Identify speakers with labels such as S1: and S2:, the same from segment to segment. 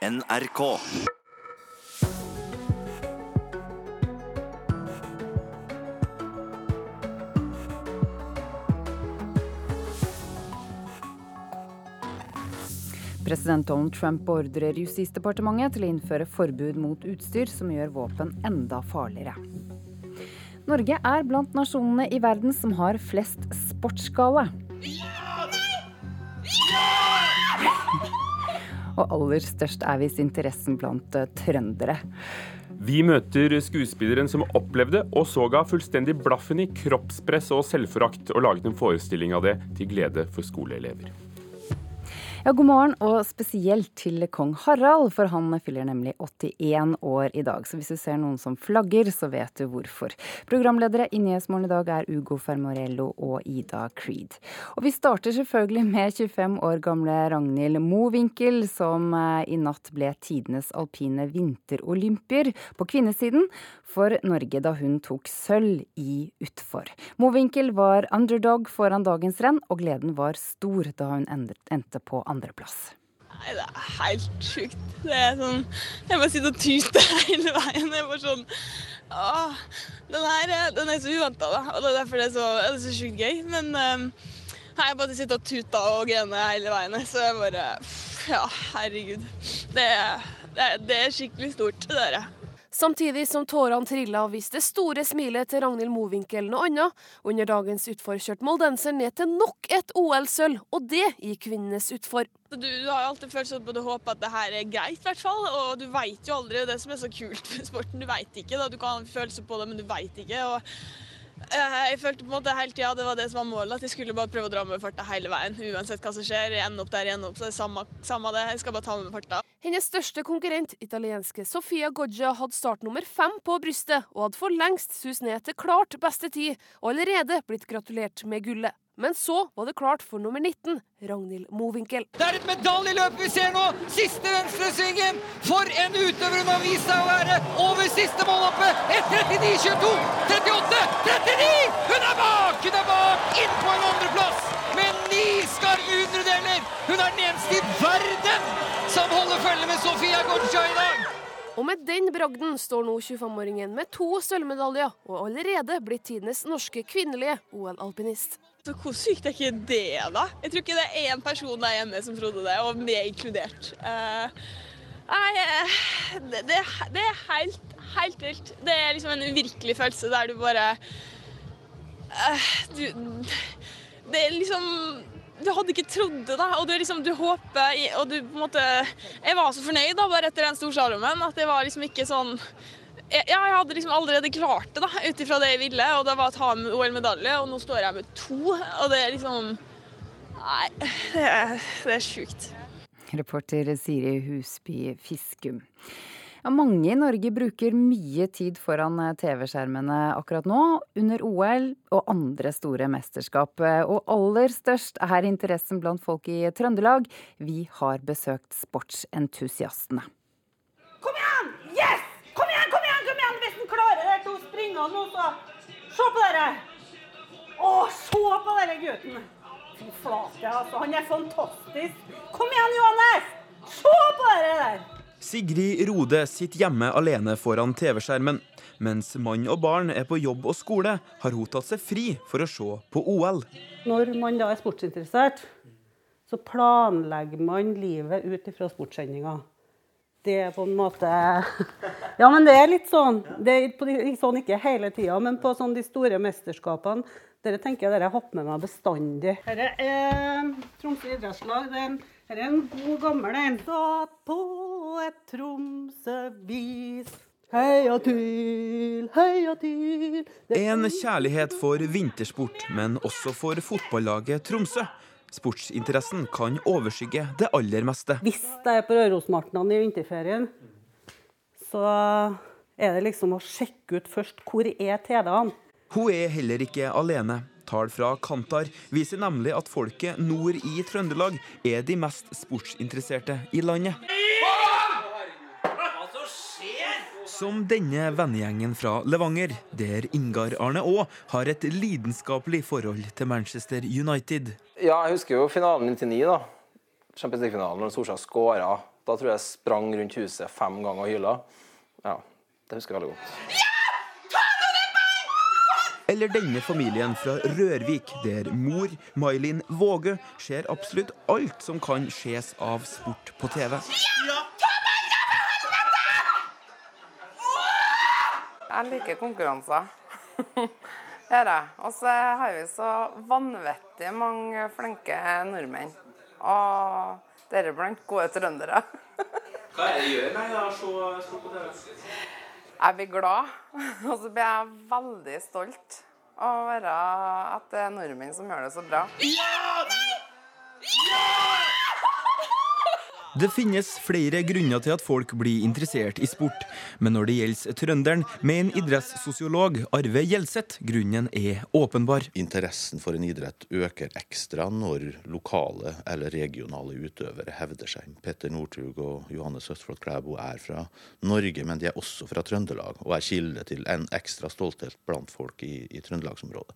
S1: NRK.
S2: President Donald Trump beordrer Justisdepartementet til å innføre forbud mot utstyr som gjør våpen enda farligere. Norge er blant nasjonene i verden som har flest sportsgale. Og aller størst er visst interessen blant eh, trøndere.
S3: Vi møter skuespilleren som opplevde og så ga fullstendig blaffen i kroppspress og selvforakt, og laget en forestilling av det til glede for skoleelever.
S2: Ja, god morgen, og spesielt til kong Harald, for han fyller nemlig 81 år i dag. Så hvis du ser noen som flagger, så vet du hvorfor. Programledere i Nyhetsmorgen i dag er Ugo Fermorello og Ida Creed. Og vi starter selvfølgelig med 25 år gamle Ragnhild Mowinckel, som eh, i natt ble tidenes alpine vinterolympier på kvinnesiden for Norge da hun tok sølv i utfor. Mowinckel var underdog foran dagens renn, og gleden var stor da hun endte på andreplass.
S4: Nei, det er helt sjukt. Det er sånn Jeg bare sitter og tuter hele veien. Jeg bare sånn Åh, den her den er så uventa, da. Og det er derfor det er så, det er så sjukt gøy. Men um, jeg bare sitter og tuter og grener hele veien. Så jeg bare Ja, herregud. Det, det, det er skikkelig stort, det der.
S5: Samtidig som tårene trilla, viste det store smilet til Ragnhild Mowinckel noe annet. Under dagens utfor kjørte moldenseren ned til nok et OL-sølv, og det i kvinnenes utfor.
S4: Du, du, har alltid følt sånn at du håper at det her er greit, i hvert fall. Og du veit jo aldri det som er så kult med sporten. Du veit ikke. da, Du kan ha en følelse på det, men du veit ikke. og jeg følte på en måte hele tida det var det som var målet, at jeg skulle bare prøve å dra med farta hele veien. Uansett hva som skjer. Jeg opp der, jeg opp, så det er samme, samme det. Jeg skal bare ta med farta.
S5: Hennes største konkurrent, italienske Sofia Goggia, hadde startnummer fem på brystet, og hadde for lengst sus ned til klart beste tid, og allerede blitt gratulert med gullet. Men så var det klart for nummer 19, Ragnhild Mowinckel.
S6: Det er et medaljeløp vi ser nå! Siste venstresvingen! For en utøver hun har vist seg å være! Over siste målhoppet! 1.39,22! 38! 39! Hun er bak! Hun er bak! Inn på en andreplass med ni skarve hundredeler! Hun er den eneste i verden som holder følge med Sofia Gorgia i dag!
S5: Og med den bragden står nå 25-åringen med to sølvmedaljer, og allerede blitt tidenes norske kvinnelige OL-alpinist.
S4: Så Hvor sykt er ikke det, da? Jeg tror ikke det er én person der hjemme som trodde det, og meg inkludert. Uh, nei, det, det, det, er helt, helt vilt. Det er liksom en uvirkelig følelse der du bare uh, Du Det er liksom du hadde ikke trodd det, da. Og du, liksom, du håper og du på en måte Jeg var så fornøyd da, bare etter den storslalåmen at det var liksom ikke sånn ja, jeg hadde liksom allerede klart det, da, ut ifra det jeg ville. Og det var å ta med OL-medalje, og nå står jeg med to. Og det er liksom Nei, det er, det er sjukt.
S2: Reporter Siri Husby Fiskum. Ja, mange i Norge bruker mye tid foran TV-skjermene akkurat nå, under OL og andre store mesterskap. Og aller størst er interessen blant folk i Trøndelag. Vi har besøkt sportsentusiastene.
S7: Kom igjen! Yes! Kom igjen, kom igjen! kom igjen! Hvis han klarer til nå, så Se på dere! Å, se på denne gutten! Fy flate, altså. Han er fantastisk. Kom igjen, Johannes! Se på dere der!
S8: Sigrid Rode sitter hjemme alene foran TV-skjermen. Mens mann og barn er på jobb og skole, har hun tatt seg fri for å se på OL.
S7: Når man da er sportsinteressert, så planlegger man livet ut ifra sportssendinga. Det er på en måte Ja, men det er litt sånn. Det er sånn ikke hele tida, men på sånn de store mesterskapene dere tenker jeg dere hopper med meg bestandig. Dette er Tromsø idrettslag. Dette er en god, gammel en. Satt på et Tromsø-vis. Heia til, heia til
S8: En kjærlighet for vintersport, men også for fotballaget Tromsø. Sportsinteressen kan overskygge det aller meste.
S7: Hvis jeg er på Rørosmartnan i vinterferien, så er det liksom å sjekke ut først hvor er TV-ene.
S8: Hun er heller ikke alene. Tall fra Kantar viser nemlig at folket nord i Trøndelag er de mest sportsinteresserte i landet. Som denne vennegjengen fra Levanger, der Ingar Arne Aa har et lidenskapelig forhold til Manchester United.
S9: Ja, jeg husker jo finalen 99, da. Champions League-finalen, når Solskjær skåra.
S1: Da tror jeg jeg sprang rundt huset fem ganger og hyla. Ja, det husker jeg veldig godt.
S8: Eller denne familien fra Rørvik, der mor, May-Linn Våge, ser absolutt alt som kan ses av sport på TV.
S9: Jeg liker konkurranser. Gjør jeg. Og så har vi så vanvittig mange flinke nordmenn. Og deriblant gode trøndere.
S8: Hva er det gjør med å se på TV?
S9: Jeg blir glad, og så blir jeg veldig stolt av å være at det er nordmenn som gjør det så bra.
S8: Det finnes flere grunner til at folk blir interessert i sport, men når det gjelder trønderen, mener idrettssosiolog Arve Gjelseth grunnen er åpenbar.
S10: Interessen for en idrett øker ekstra når lokale eller regionale utøvere hevder seg. Petter Northug og Johannes Høstflot Klæbo er fra Norge, men de er også fra Trøndelag, og er kilde til en ekstra stolthet blant folk i, i trøndelagsområdet.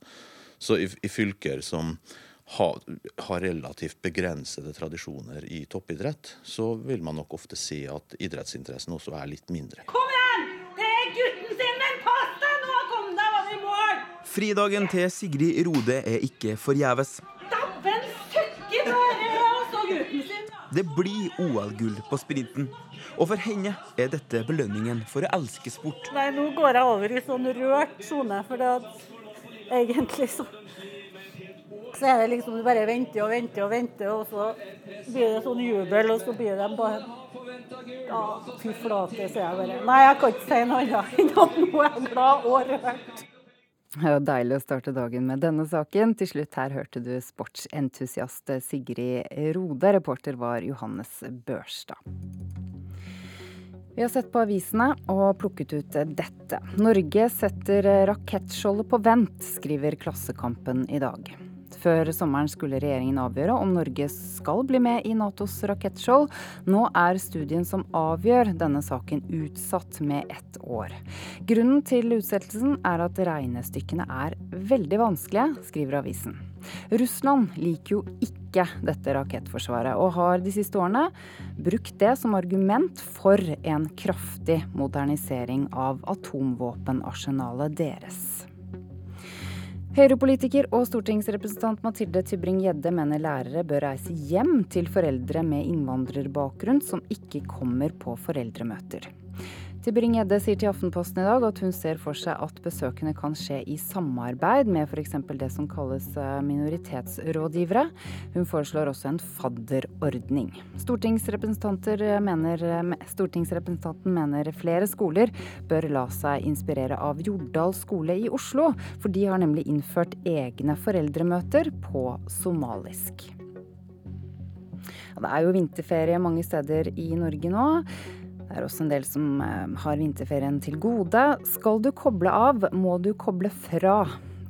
S10: Så i, i fylker som har, ha relativt begrensede tradisjoner i toppidrett, så vil man nok ofte se at idrettsinteressen også er litt mindre.
S11: Kom igjen! Det er gutten sin, men pass deg nå! Kom deg, vi i mål!
S8: Fridagen til Sigrid Rode er ikke forgjeves.
S11: Dæven søkke, er det også gutten sin!
S8: Det blir OL-gull på sprinten. Og for henne er dette belønningen for å elske sport.
S7: Nei, nå går jeg over i sånn rørt sone, for det at egentlig så så er det liksom du bare venter og venter og venter, og så blir det sånn jubel, og så blir det bare Ja, fy flate, sier jeg bare. Nei, jeg kan ikke si noe annet enn at nå er jeg glad og rørt.
S2: Det var deilig å starte dagen med denne saken. Til slutt her hørte du sportsentusiast Sigrid Rode. Reporter var Johannes Børstad. Vi har sett på avisene og plukket ut dette. Norge setter rakettskjoldet på vent, skriver Klassekampen i dag. Før sommeren skulle regjeringen avgjøre om Norge skal bli med i Natos rakettskjold. Nå er studien som avgjør denne saken utsatt med ett år. Grunnen til utsettelsen er at regnestykkene er veldig vanskelige, skriver avisen. Russland liker jo ikke dette rakettforsvaret, og har de siste årene brukt det som argument for en kraftig modernisering av atomvåpenarsenalet deres. Høyre-politiker og stortingsrepresentant Mathilde Tybring-Gjedde mener lærere bør reise hjem til foreldre med innvandrerbakgrunn som ikke kommer på foreldremøter. Tybring-Gjedde sier til Aftenposten i dag at hun ser for seg at besøkene kan skje i samarbeid med f.eks. det som kalles eh, minoritetsrådgivere. Hun foreslår også en fadderordning. Stortingsrepresentanter mener, stortingsrepresentanten mener flere skoler bør la seg inspirere av Jordal skole i Oslo, for de har nemlig innført egne foreldremøter på somalisk. Det er jo vinterferie mange steder i Norge nå. Det er også en del som eh, har vinterferien til gode. Skal du koble av, må du koble fra.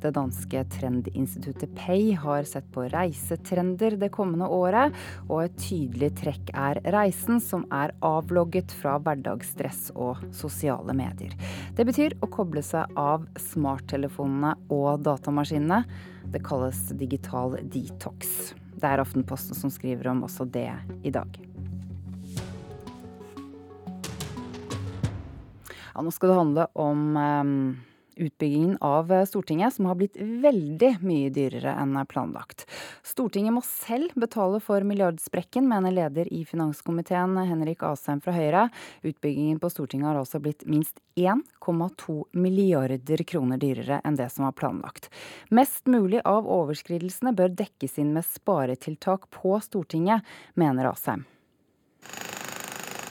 S2: Det danske trendinstituttet Pay har sett på reisetrender det kommende året, og et tydelig trekk er reisen, som er avlogget fra hverdagsstress og sosiale medier. Det betyr å koble seg av smarttelefonene og datamaskinene. Det kalles digital detox. Det er Aftenposten som skriver om også det i dag. Ja, nå skal det handle om um, utbyggingen av eh, Stortinget, som har blitt veldig mye dyrere enn planlagt. Stortinget må selv betale for milliardsprekken, mener leder i finanskomiteen Henrik Asheim fra Høyre. Utbyggingen på Stortinget har altså blitt minst 1,2 milliarder kroner dyrere enn det som var planlagt. Mest mulig av overskridelsene bør dekkes inn med sparetiltak på Stortinget, mener Asheim.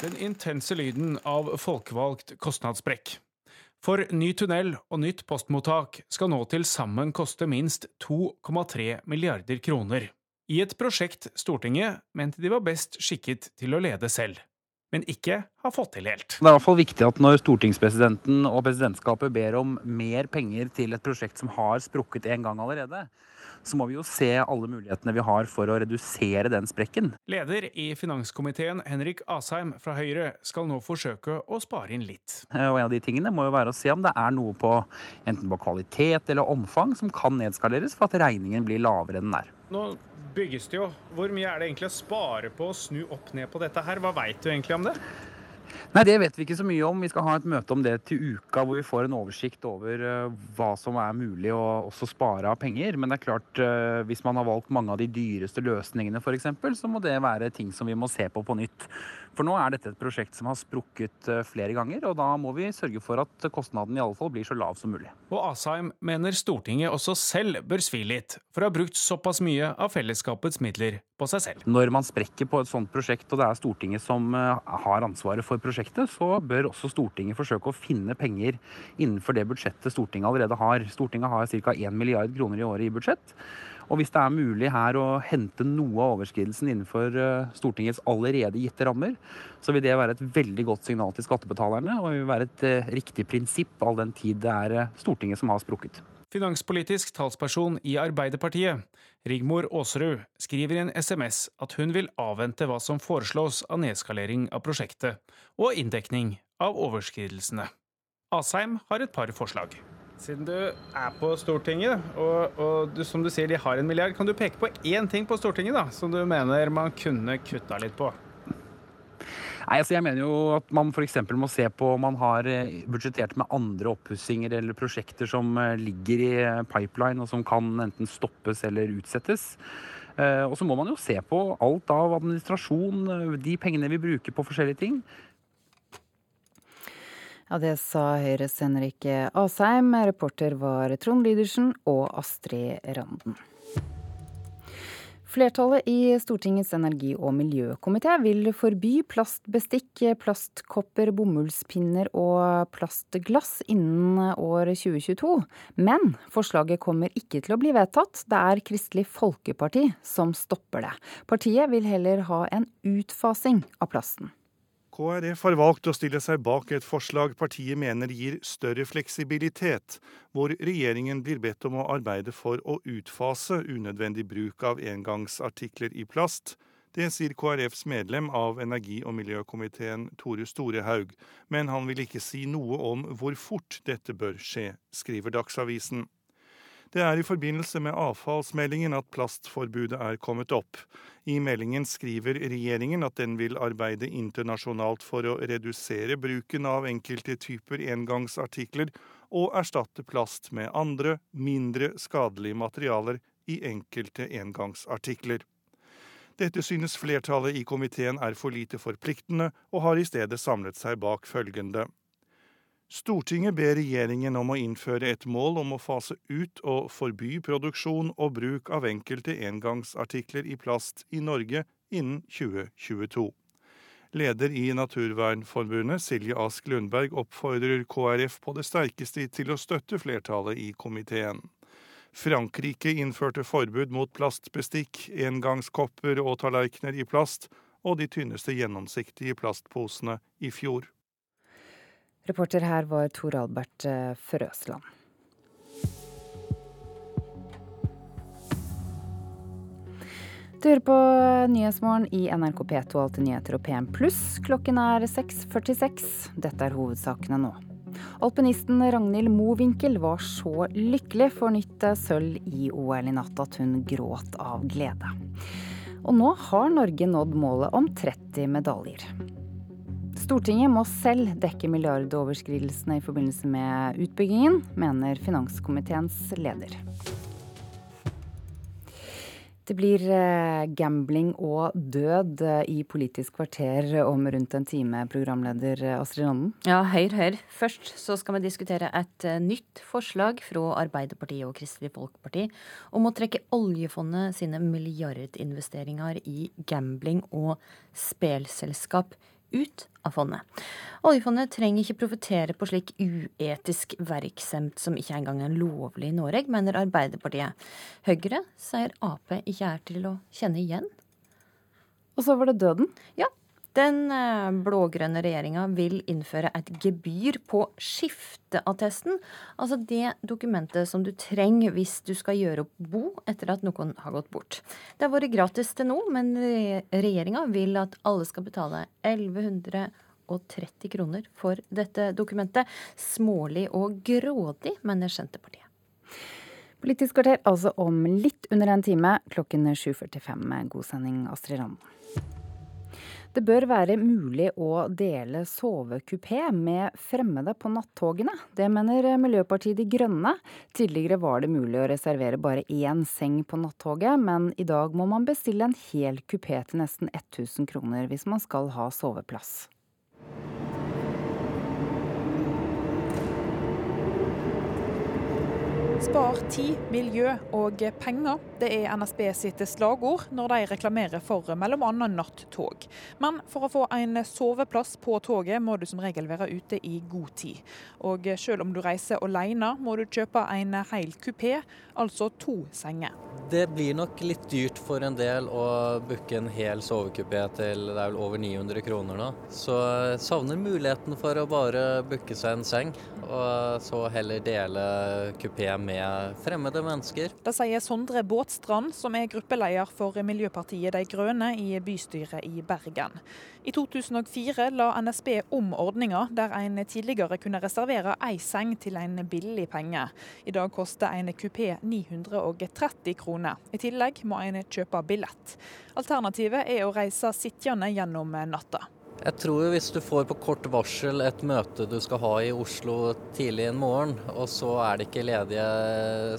S12: Den intense lyden av folkevalgt kostnadssprekk. For ny tunnel og nytt postmottak skal nå til sammen koste minst 2,3 milliarder kroner. I et prosjekt Stortinget mente de var best skikket til å lede selv, men ikke har fått til helt.
S13: Det er i hvert fall viktig at når stortingspresidenten og presidentskapet ber om mer penger til et prosjekt som har sprukket en gang allerede, så må vi jo se alle mulighetene vi har for å redusere den sprekken.
S12: Leder i finanskomiteen Henrik Asheim fra Høyre skal nå forsøke å spare inn litt.
S13: Eh, og en av de tingene må jo være å se om det er noe på enten på kvalitet eller omfang som kan nedskaleres for at regningen blir lavere enn den er.
S12: Nå bygges det jo. Hvor mye er det egentlig å spare på å snu opp ned på dette her? Hva veit du egentlig om det?
S13: Nei, Det vet vi ikke så mye om. Vi skal ha et møte om det til uka, hvor vi får en oversikt over uh, hva som er mulig å også spare av penger. Men det er klart, uh, hvis man har valgt mange av de dyreste løsningene f.eks., så må det være ting som vi må se på på nytt. For nå er dette et prosjekt som har sprukket uh, flere ganger, og da må vi sørge for at kostnaden i alle fall blir så lav som mulig.
S12: Og Asheim mener Stortinget også selv bør svi litt, for å ha brukt såpass mye av fellesskapets midler på seg selv.
S13: Når man sprekker på et sånt prosjekt, og det er Stortinget som har ansvaret for prosjektet, så bør også Stortinget forsøke å finne penger innenfor det budsjettet Stortinget allerede har. Stortinget har ca. 1 milliard kroner i året i budsjett. Og hvis det er mulig her å hente noe av overskridelsen innenfor Stortingets allerede gitte rammer, så vil det være et veldig godt signal til skattebetalerne, og vil være et riktig prinsipp all den tid det er Stortinget som har sprukket.
S12: Finanspolitisk talsperson i Arbeiderpartiet, Rigmor Aasrud, skriver i en SMS at hun vil avvente hva som foreslås av nedskalering av prosjektet og inndekning av overskridelsene. Asheim har et par forslag. Siden du er på Stortinget, og, og du, som du sier de har en milliard, kan du peke på én ting på Stortinget da, som du mener man kunne kutta litt på?
S13: Nei, altså jeg mener jo at man f.eks. må se på om man har budsjettert med andre oppussinger eller prosjekter som ligger i pipeline og som kan enten stoppes eller utsettes. Og så må man jo se på alt av administrasjon, de pengene vi bruker på forskjellige ting.
S2: Ja, det sa Høyres Henrik Asheim. Reporter var Trond Lydersen og Astrid Randen. Flertallet i Stortingets energi- og miljøkomité vil forby plastbestikk, plastkopper, bomullspinner og plastglass innen år 2022. Men forslaget kommer ikke til å bli vedtatt. Det er Kristelig Folkeparti som stopper det. Partiet vil heller ha en utfasing av plasten.
S14: KrF har valgt å stille seg bak et forslag partiet mener gir større fleksibilitet, hvor regjeringen blir bedt om å arbeide for å utfase unødvendig bruk av engangsartikler i plast. Det sier KrFs medlem av energi- og miljøkomiteen Tore Storehaug, men han vil ikke si noe om hvor fort dette bør skje, skriver Dagsavisen. Det er i forbindelse med avfallsmeldingen at plastforbudet er kommet opp. I meldingen skriver regjeringen at den vil arbeide internasjonalt for å redusere bruken av enkelte typer engangsartikler, og erstatte plast med andre, mindre skadelige materialer i enkelte engangsartikler. Dette synes flertallet i komiteen er for lite forpliktende, og har i stedet samlet seg bak følgende. Stortinget ber regjeringen om å innføre et mål om å fase ut og forby produksjon og bruk av enkelte engangsartikler i plast i Norge innen 2022. Leder i Naturvernforbundet, Silje Ask Lundberg, oppfordrer KrF på det sterkeste til å støtte flertallet i komiteen. Frankrike innførte forbud mot plastbestikk, engangskopper og tallerkener i plast, og de tynneste gjennomsiktige plastposene i fjor.
S2: Reporter her var Tor Albert Frøsland. Du hører på Nyhetsmorgen i NRK P2 Alltid nyheter og PM+. Klokken er 6.46. Dette er hovedsakene nå. Alpinisten Ragnhild Mowinckel var så lykkelig for nytt sølv i OL i natt at hun gråt av glede. Og nå har Norge nådd målet om 30 medaljer. Stortinget må selv dekke milliardoverskridelsene i forbindelse med utbyggingen, mener finanskomiteens leder. Det blir gambling og død i Politisk kvarter om rundt en time, programleder Astrid Randen.
S15: Ja, hør, hør. Først så skal vi diskutere et nytt forslag fra Arbeiderpartiet og Kristelig Folkeparti om å trekke oljefondet sine milliardinvesteringer i gambling og spelselskap ut av fondet. Oljefondet trenger ikke profitere på slik uetisk virksomhet som ikke engang er lovlig i Norge, mener Arbeiderpartiet. Høyre sier Ap ikke er til å kjenne igjen.
S2: Og så var det døden?
S15: Ja. Den blå-grønne regjeringa vil innføre et gebyr på skifteattesten. Altså det dokumentet som du trenger hvis du skal gjøre opp bo etter at noen har gått bort. Det har vært gratis til nå, men regjeringa vil at alle skal betale 1130 kroner for dette dokumentet. Smålig og grådig, mener Senterpartiet.
S2: Politisk kvarter altså om litt under en time, klokken 7.45. God sending, Astrid Randen. Det bør være mulig å dele sovekupé med fremmede på nattogene. Det mener Miljøpartiet De Grønne. Tidligere var det mulig å reservere bare én seng på nattoget, men i dag må man bestille en hel kupé til nesten 1000 kroner hvis man skal ha soveplass.
S16: Spar tid, miljø og penger. Det er NSB sitt slagord når de reklamerer for bl.a. nattog. Men for å få en soveplass på toget, må du som regel være ute i god tid. Og selv om du reiser alene, må du kjøpe en hel kupé, altså to senger.
S17: Det blir nok litt dyrt for en del å booke en hel sovekupé til det er vel over 900 kroner nå. Så jeg savner muligheten for å bare booke seg en seng, og så heller dele kupé med fremmede mennesker.
S16: Det sier Sondre Båtstrand, som er gruppeleder for Miljøpartiet De Grønne i bystyret i Bergen. I 2004 la NSB om ordninga, der en tidligere kunne reservere ei seng til en billig penge. I dag koster en kupé 930 kroner. I tillegg må en kjøpe billett. Alternativet er å reise sittende gjennom natta.
S17: Jeg tror hvis du får på kort varsel et møte du skal ha i Oslo tidlig en morgen, og så er det ikke ledige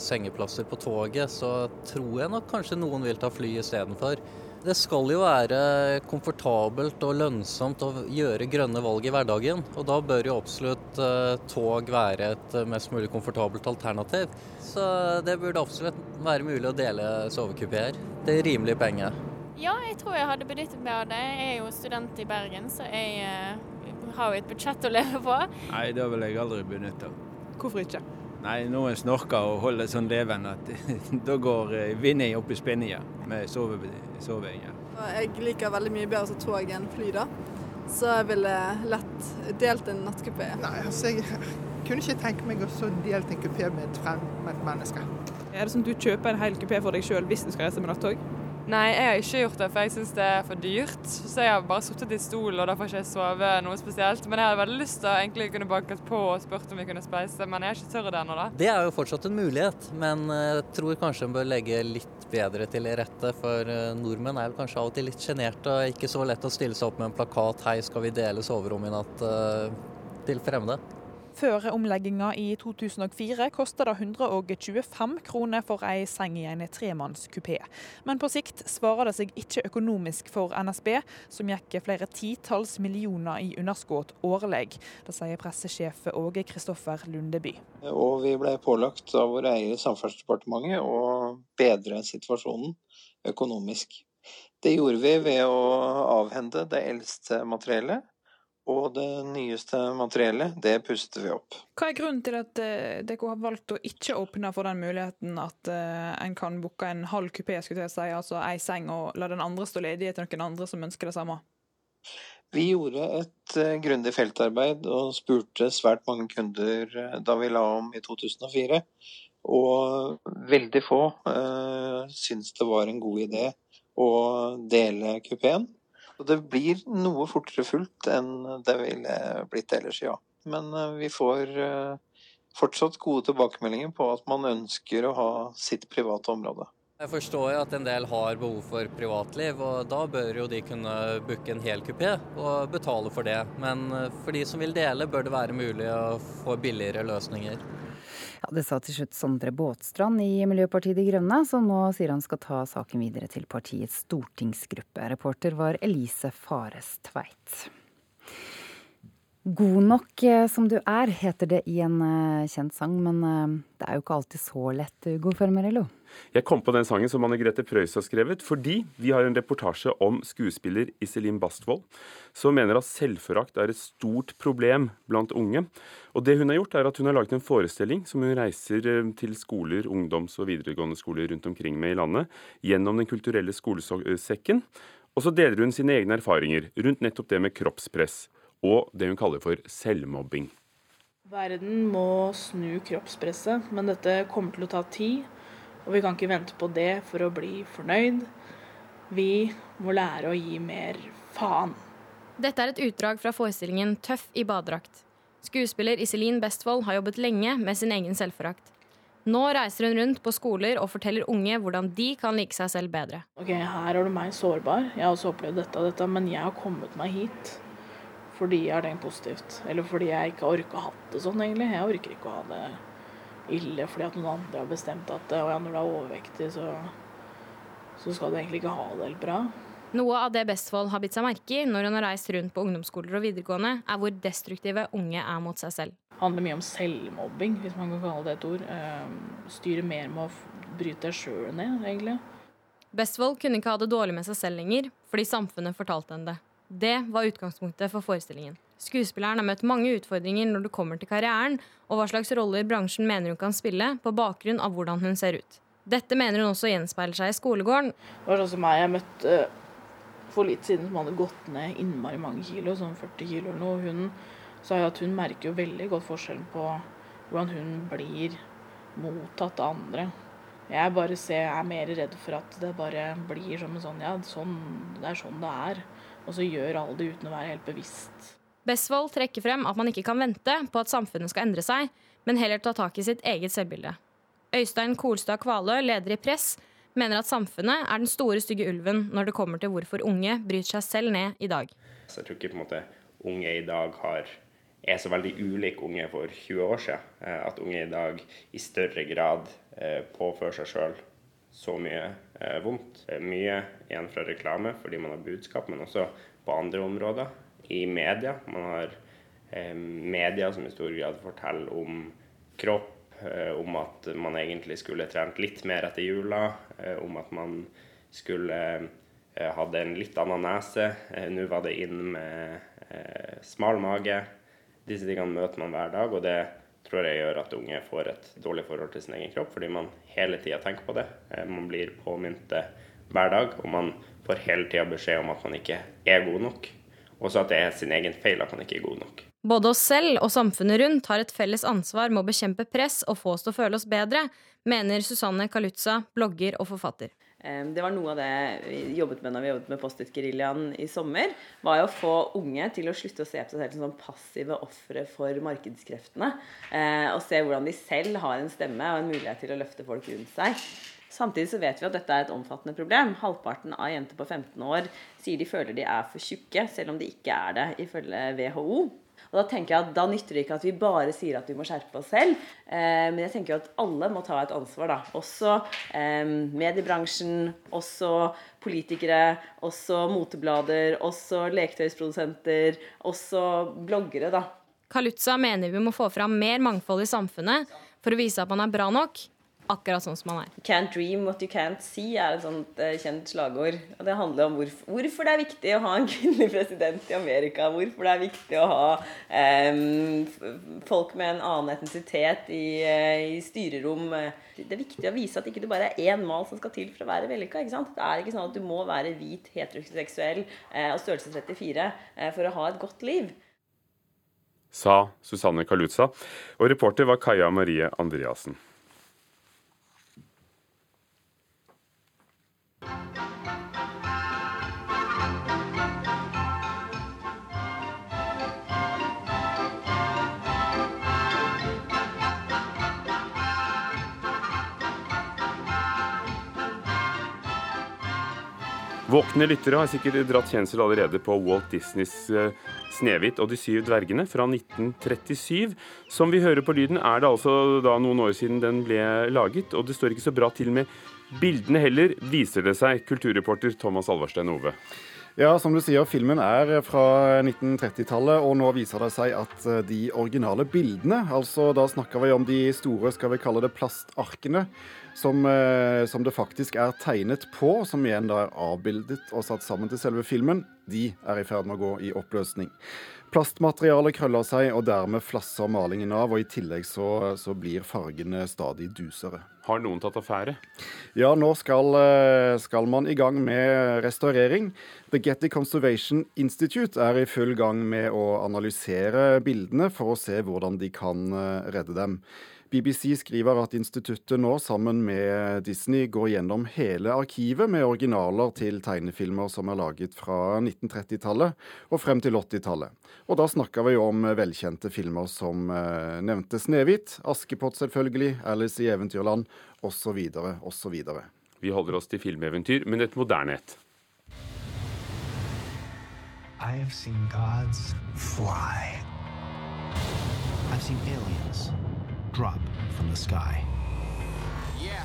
S17: sengeplasser på toget, så tror jeg nok kanskje noen vil ta fly istedenfor. Det skal jo være komfortabelt og lønnsomt å gjøre grønne valg i hverdagen. Og da bør jo absolutt uh, tog være et uh, mest mulig komfortabelt alternativ. Så det burde absolutt være mulig å dele sovekupeer. Er rimelig penge.
S18: Ja, jeg tror jeg hadde benyttet meg av det. Jeg er jo student i Bergen, så jeg uh, har jo et budsjett å leve på.
S19: Nei, det vil jeg aldri benytte.
S16: Hvorfor ikke?
S19: Nei, noen snorker og holder sånn leven at da går vinning opp i spinninga med sovingen.
S20: Jeg liker veldig mye bedre som tog enn fly, da. Så jeg ville lett delt en nattkupé.
S21: Nei, altså jeg kunne ikke tenke meg å delt en kupé med et fremmed menneske.
S16: Er det sånn at du kjøper en hel kupé for deg sjøl hvis du skal reise med nattog?
S22: Nei, jeg har ikke gjort det, for jeg syns det er for dyrt. Så jeg har bare sittet i stol, og da får ikke jeg sove noe spesielt. Men jeg hadde veldig lyst til å egentlig kunne banket på og spurt om vi kunne spleise, men jeg er ikke tørr det ennå, da.
S17: Det er jo fortsatt en mulighet, men jeg tror kanskje en bør legge litt bedre til rette. For nordmenn er kanskje av og til litt sjenerte og ikke så lett å stille seg opp med en plakat 'Hei, skal vi dele soverom i natt?' til fremmede.
S16: Før omlegginga i 2004 kosta det 125 kroner for ei seng i en tremannskupé. Men på sikt svarer det seg ikke økonomisk for NSB, som gikk flere titalls millioner i underskudd årlig. Det sier pressesjef Åge Kristoffer Lundeby.
S23: Og vi ble pålagt av vår eier Samferdselsdepartementet å bedre situasjonen økonomisk. Det gjorde vi ved å avhende det eldste materiellet og det nyeste materiellet, det puster vi opp.
S16: Hva er grunnen til at uh, dere har valgt å ikke åpne for den muligheten at uh, en kan booke en halv kupé, skulle jeg si, altså ei seng, og la den andre stå ledig til noen andre som ønsker det samme?
S23: Vi gjorde et uh, grundig feltarbeid og spurte svært mange kunder da vi la om i 2004. Og veldig få uh, syntes det var en god idé å dele kupeen. Og det blir noe fortere fullt enn det ville blitt ellers, ja. Men vi får fortsatt gode tilbakemeldinger på at man ønsker å ha sitt private område.
S17: Jeg forstår at en del har behov for privatliv, og da bør jo de kunne booke en hel kupé og betale for det. Men for de som vil dele, bør det være mulig å få billigere løsninger.
S2: Ja, Det sa til slutt Sondre Båtstrand i Miljøpartiet De Grønne, som nå sier han skal ta saken videre til partiets stortingsgruppe. Reporter var Elise Fares Tveit. God nok som du er, heter det i en kjent sang, men det er jo ikke alltid så lett, Ugo Fermarello.
S3: Jeg kom på den sangen som Anne Grete Preus har skrevet, fordi vi har en reportasje om skuespiller Iselin Bastvold, som mener at selvforakt er et stort problem blant unge. Og det hun har gjort, er at hun har laget en forestilling som hun reiser til skoler, ungdoms- og videregående skoler rundt omkring med i landet, gjennom Den kulturelle skolesekken. Og så deler hun sine egne erfaringer rundt nettopp det med kroppspress og det hun kaller for selvmobbing.
S24: Verden må snu kroppspresset, men dette kommer til å ta tid. Og vi kan ikke vente på det for å bli fornøyd. Vi må lære å gi mer faen.
S25: Dette er et utdrag fra forestillingen 'Tøff i badedrakt'. Skuespiller Iselin Bestvold har jobbet lenge med sin egen selvforakt. Nå reiser hun rundt på skoler og forteller unge hvordan de kan like seg selv bedre.
S24: Ok, Her er du meg sårbar. Jeg har også opplevd dette og dette, men jeg har kommet meg hit fordi jeg har tenkt positivt. Eller fordi jeg ikke har orka hatt det sånn, egentlig. Jeg orker ikke å ha det ille fordi at noen andre har bestemt at ja, når du er overvektig, så, så skal du egentlig ikke ha det helt bra.
S25: Noe av det Bestfold har bitt seg merke i når hun har reist rundt på ungdomsskoler og videregående, er hvor destruktive unge er mot seg selv.
S24: Det handler mye om selvmobbing, hvis man kan kalle det et ord. Eh, styre mer med å bryte deg sjøl ned, egentlig.
S25: Bestfold kunne ikke ha det dårlig med seg selv lenger, fordi samfunnet fortalte henne det. Det var utgangspunktet for forestillingen. Skuespilleren har møtt mange utfordringer når det kommer til karrieren, og hva slags roller bransjen mener hun kan spille, på bakgrunn av hvordan hun ser ut. Dette mener hun også gjenspeiler seg i skolegården.
S24: Det var sånn som meg jeg møtte for litt siden, som hadde gått ned innmari mange kilo, sånn 40 kilo eller noe. Hun sa jo at hun merker jo veldig godt forskjellen på hvordan hun blir mottatt av andre. Jeg bare ser, er mer redd for at det bare blir som en sånn Ja, sånn, det er sånn det er. Og så gjør alle det uten å være helt bevisst.
S25: Bestvold trekker frem at man ikke kan vente på at samfunnet skal endre seg, men heller ta tak i sitt eget selvbilde. Øystein Kolstad Kvalø, leder i Press, mener at samfunnet er den store, stygge ulven når det kommer til hvorfor unge bryter seg selv ned i dag.
S26: Så jeg tror ikke på en måte unge i dag har, er så veldig ulike unge for 20 år siden. Eh, at unge i dag i større grad eh, påfører seg sjøl så mye eh, vondt. Mye igjen fra reklame fordi man har budskap, men også på andre områder. I media. Man har media som i stor grad forteller om kropp, om at man egentlig skulle trent litt mer etter jula, om at man skulle hadde en litt annen nese. Nå var det inn med smal mage. Disse tingene møter man hver dag, og det tror jeg gjør at unge får et dårlig forhold til sin egen kropp, fordi man hele tida tenker på det. Man blir påminnet det hver dag, og man får hele tida beskjed om at man ikke er god nok. Også at det er sin egen feil at man ikke er god nok.
S25: Både oss selv og samfunnet rundt har et felles ansvar med å bekjempe press og få oss til å føle oss bedre, mener Susanne Kalutza, blogger og forfatter.
S27: Det var noe av det vi jobbet med når vi jobbet med Post-It-geriljaen i sommer. var jo å få unge til å slutte å se på seg selv som sånn passive ofre for markedskreftene. Og se hvordan de selv har en stemme og en mulighet til å løfte folk rundt seg. Samtidig så vet vi at dette er et omfattende problem. Halvparten av jenter på 15 år sier de føler de er for tjukke, selv om de ikke er det, ifølge WHO. Og Da tenker jeg at da nytter det ikke at vi bare sier at vi må skjerpe oss selv. Eh, men jeg tenker at alle må ta et ansvar. da. Også eh, mediebransjen, også politikere, også moteblader, også leketøysprodusenter, også bloggere. da.
S25: Kalutza mener vi må få fram mer mangfold i samfunnet for å vise at man er bra nok, akkurat sånn som man er.
S27: Can't dream what you can't see er et sånt uh, kjent slagord. Og det handler om hvorfor, hvorfor, det er viktig å ha en kvinnelig president i Amerika. Hvorfor det er viktig å ha um, folk med en annen etnisitet i, uh, i styrerom. Det er viktig å vise at ikke du bare er én mal som skal til for å være vellykka. Det er ikke sånn at du må være hvit, heteroseksuell uh, og størrelse 34 for å ha et godt liv.
S3: Sa Susanne Kaluza. Og reporter var Kaja Marie Andreassen. Våkne lyttere har sikkert dratt kjensel allerede på Walt Disneys eh, 'Snehvit og de syv dvergene' fra 1937. Som vi hører på lyden, er det altså da noen år siden den ble laget, og det står ikke så bra til med bildene heller, viser det seg, kulturreporter Thomas Alvarstein Ove.
S28: Ja, som du sier, filmen er fra 1930-tallet, og nå viser det seg at de originale bildene, altså da snakker vi om de store, skal vi kalle det plastarkene, som, som, det faktisk er tegnet på, som igjen da er avbildet og satt sammen til selve filmen, de er i ferd med å gå i oppløsning. Plastmaterialet krøller seg, og dermed flasser malingen av. og I tillegg så, så, blir fargene stadig dusere.
S3: Har noen tatt affære?
S28: Ja, nå skal, skal, man i gang med restaurering. The Getty Conservation Institute er i full gang med å analysere bildene for å se hvordan de kan redde dem. BBC skriver at instituttet nå sammen med Disney går gjennom hele arkivet med originaler til tegnefilmer som er laget fra 1930-tallet og frem til 80-tallet. Og da snakker vi om velkjente filmer som eh, nevnte 'Snehvit', 'Askepott' selvfølgelig, 'Alice i Eventyrland' osv. osv.
S3: Vi holder oss til filmeventyr, men et moderne et.
S29: I have seen gods fly. I've seen aliens drop from the sky. Yeah.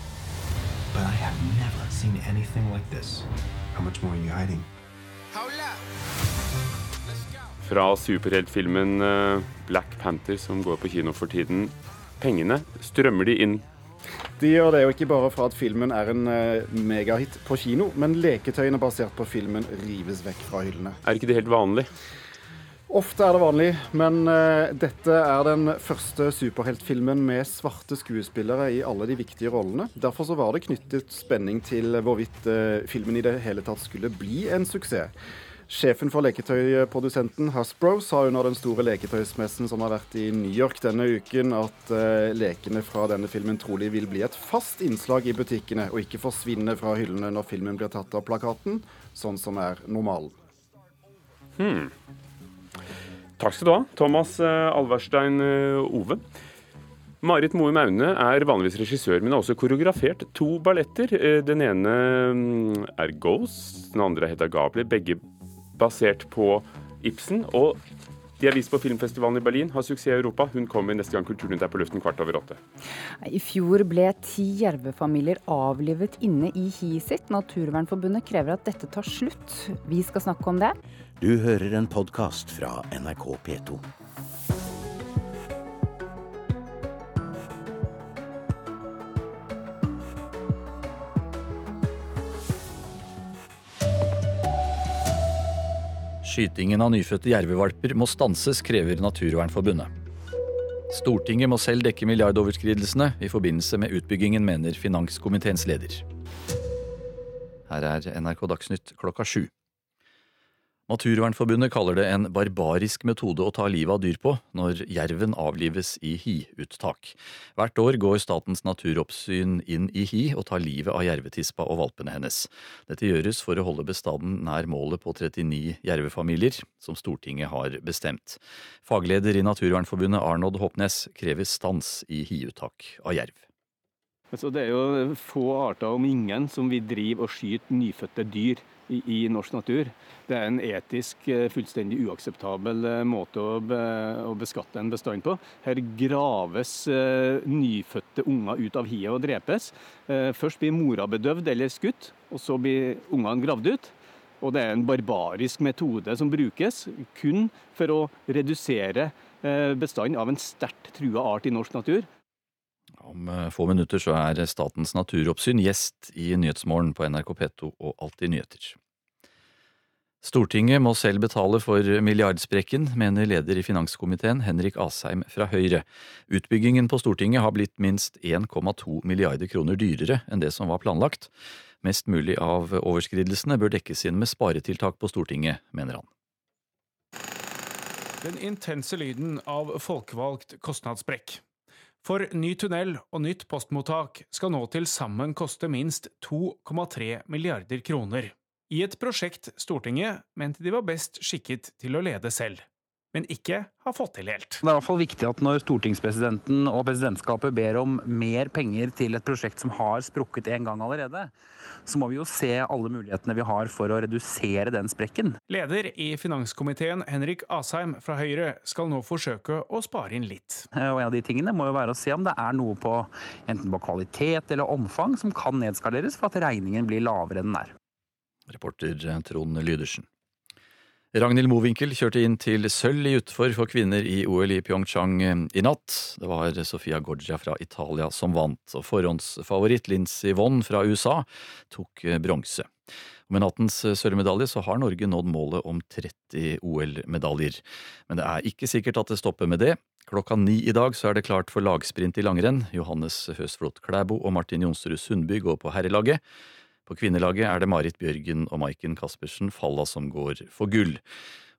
S29: But I have never seen anything like this. How much more are you hiding?
S3: Fra superheltfilmen eh, Black Panther, som går på kino for tiden. Pengene, strømmer de inn?
S28: De gjør det jo ikke bare for at filmen er en uh, megahit på kino, men leketøyene basert på filmen rives vekk fra hyllene.
S3: Er ikke det helt vanlig?
S28: Ofte er det vanlig, men uh, dette er den første superheltfilmen med svarte skuespillere i alle de viktige rollene. Derfor så var det knyttet spenning til hvorvidt uh, filmen i det hele tatt skulle bli en suksess. Sjefen for leketøyprodusenten Hasbro sa under den store leketøysmessen som har vært i New York denne uken, at uh, lekene fra denne filmen trolig vil bli et fast innslag i butikkene, og ikke forsvinne fra hyllene når filmen blir tatt av plakaten, sånn som er normalen.
S3: Hmm. Takk skal du ha, Thomas uh, Alverstein uh, Ove. Marit Moe Maune er vanligvis regissør, men har også koreografert to balletter. Den ene mm, er Ghost, den andre heter Gabler. Begge basert på Ibsen. Og de er vist på filmfestivalen i Berlin, har suksess i Europa. Hun kommer neste gang Kulturnytt er på luften kvart over åtte.
S2: I fjor ble ti jervefamilier avlivet inne i hiet sitt. Naturvernforbundet krever at dette tar slutt. Vi skal snakke om det.
S30: Du hører en podkast fra NRK P2.
S31: Skytingen av nyfødte jervevalper må stanses, krever Naturvernforbundet. Stortinget må selv dekke milliardoverskridelsene i forbindelse med utbyggingen, mener finanskomiteens leder. Her er NRK Dagsnytt klokka sju. Naturvernforbundet kaller det en barbarisk metode å ta livet av dyr på når jerven avlives i hiuttak. Hvert år går Statens naturoppsyn inn i hi og tar livet av jervetispa og valpene hennes. Dette gjøres for å holde bestanden nær målet på 39 jervefamilier, som Stortinget har bestemt. Fagleder i Naturvernforbundet Arnold Håpnes krever stans i hiuttak av jerv.
S32: Altså, det er jo få arter, om ingen, som vil drive og skyte nyfødte dyr i, i, norsk natur. Det er en etisk eh, fullstendig uakseptabel eh, måte å, be, å beskatte en bestand på. Her graves uh, nyfødte unger ut av hiet og drepes. Uh, først blir mora bedøvd eller skutt, og så blir ungene gravd ut. Og det er en barbarisk metode som brukes kun for å redusere uh, bestanden av en sterkt trua art i norsk natur.
S31: Om få minutter så er Statens naturoppsyn gjest i Nyhetsmorgen på NRK P2 og Alltid nyheter. Stortinget må selv betale for milliardsprekken, mener leder i finanskomiteen Henrik Asheim fra Høyre. Utbyggingen på Stortinget har blitt minst 1,2 milliarder kroner dyrere enn det som var planlagt. Mest mulig av overskridelsene bør dekkes inn med sparetiltak på Stortinget, mener han.
S12: Den intense lyden av folkevalgt kostnadssprekk. For ny tunnel og nytt postmottak skal nå til sammen koste minst 2,3 milliarder kroner. I et prosjekt Stortinget mente de var best skikket til å lede selv men ikke har fått til helt.
S13: Det er i hvert fall viktig at når stortingspresidenten og presidentskapet ber om mer penger til et prosjekt som har sprukket en gang allerede, så må vi jo se alle mulighetene vi har for å redusere den sprekken.
S12: Leder i finanskomiteen Henrik Asheim fra Høyre skal nå forsøke å spare inn litt.
S13: Eh, og En av de tingene må jo være å se om det er noe på enten på kvalitet eller omfang som kan nedskaleres for at regningen blir lavere enn den er.
S31: Reporter Trond Lydersen. Ragnhild Mowinckel kjørte inn til sølv i utfor for kvinner i OL i Pyeongchang eh, i natt. Det var Sofia Gorgia fra Italia som vant, og forhåndsfavoritt Lincy Vonn fra USA tok eh, bronse. Med nattens eh, sølvmedalje så har Norge nådd målet om 30 OL-medaljer. Men det er ikke sikkert at det stopper med det. Klokka ni i dag så er det klart for lagsprint i langrenn. Johannes Høsflot Klæbo og Martin Jonsrud Sundby går på herrelaget. På kvinnelaget er det Marit Bjørgen og Maiken Caspersen Falla som går for gull.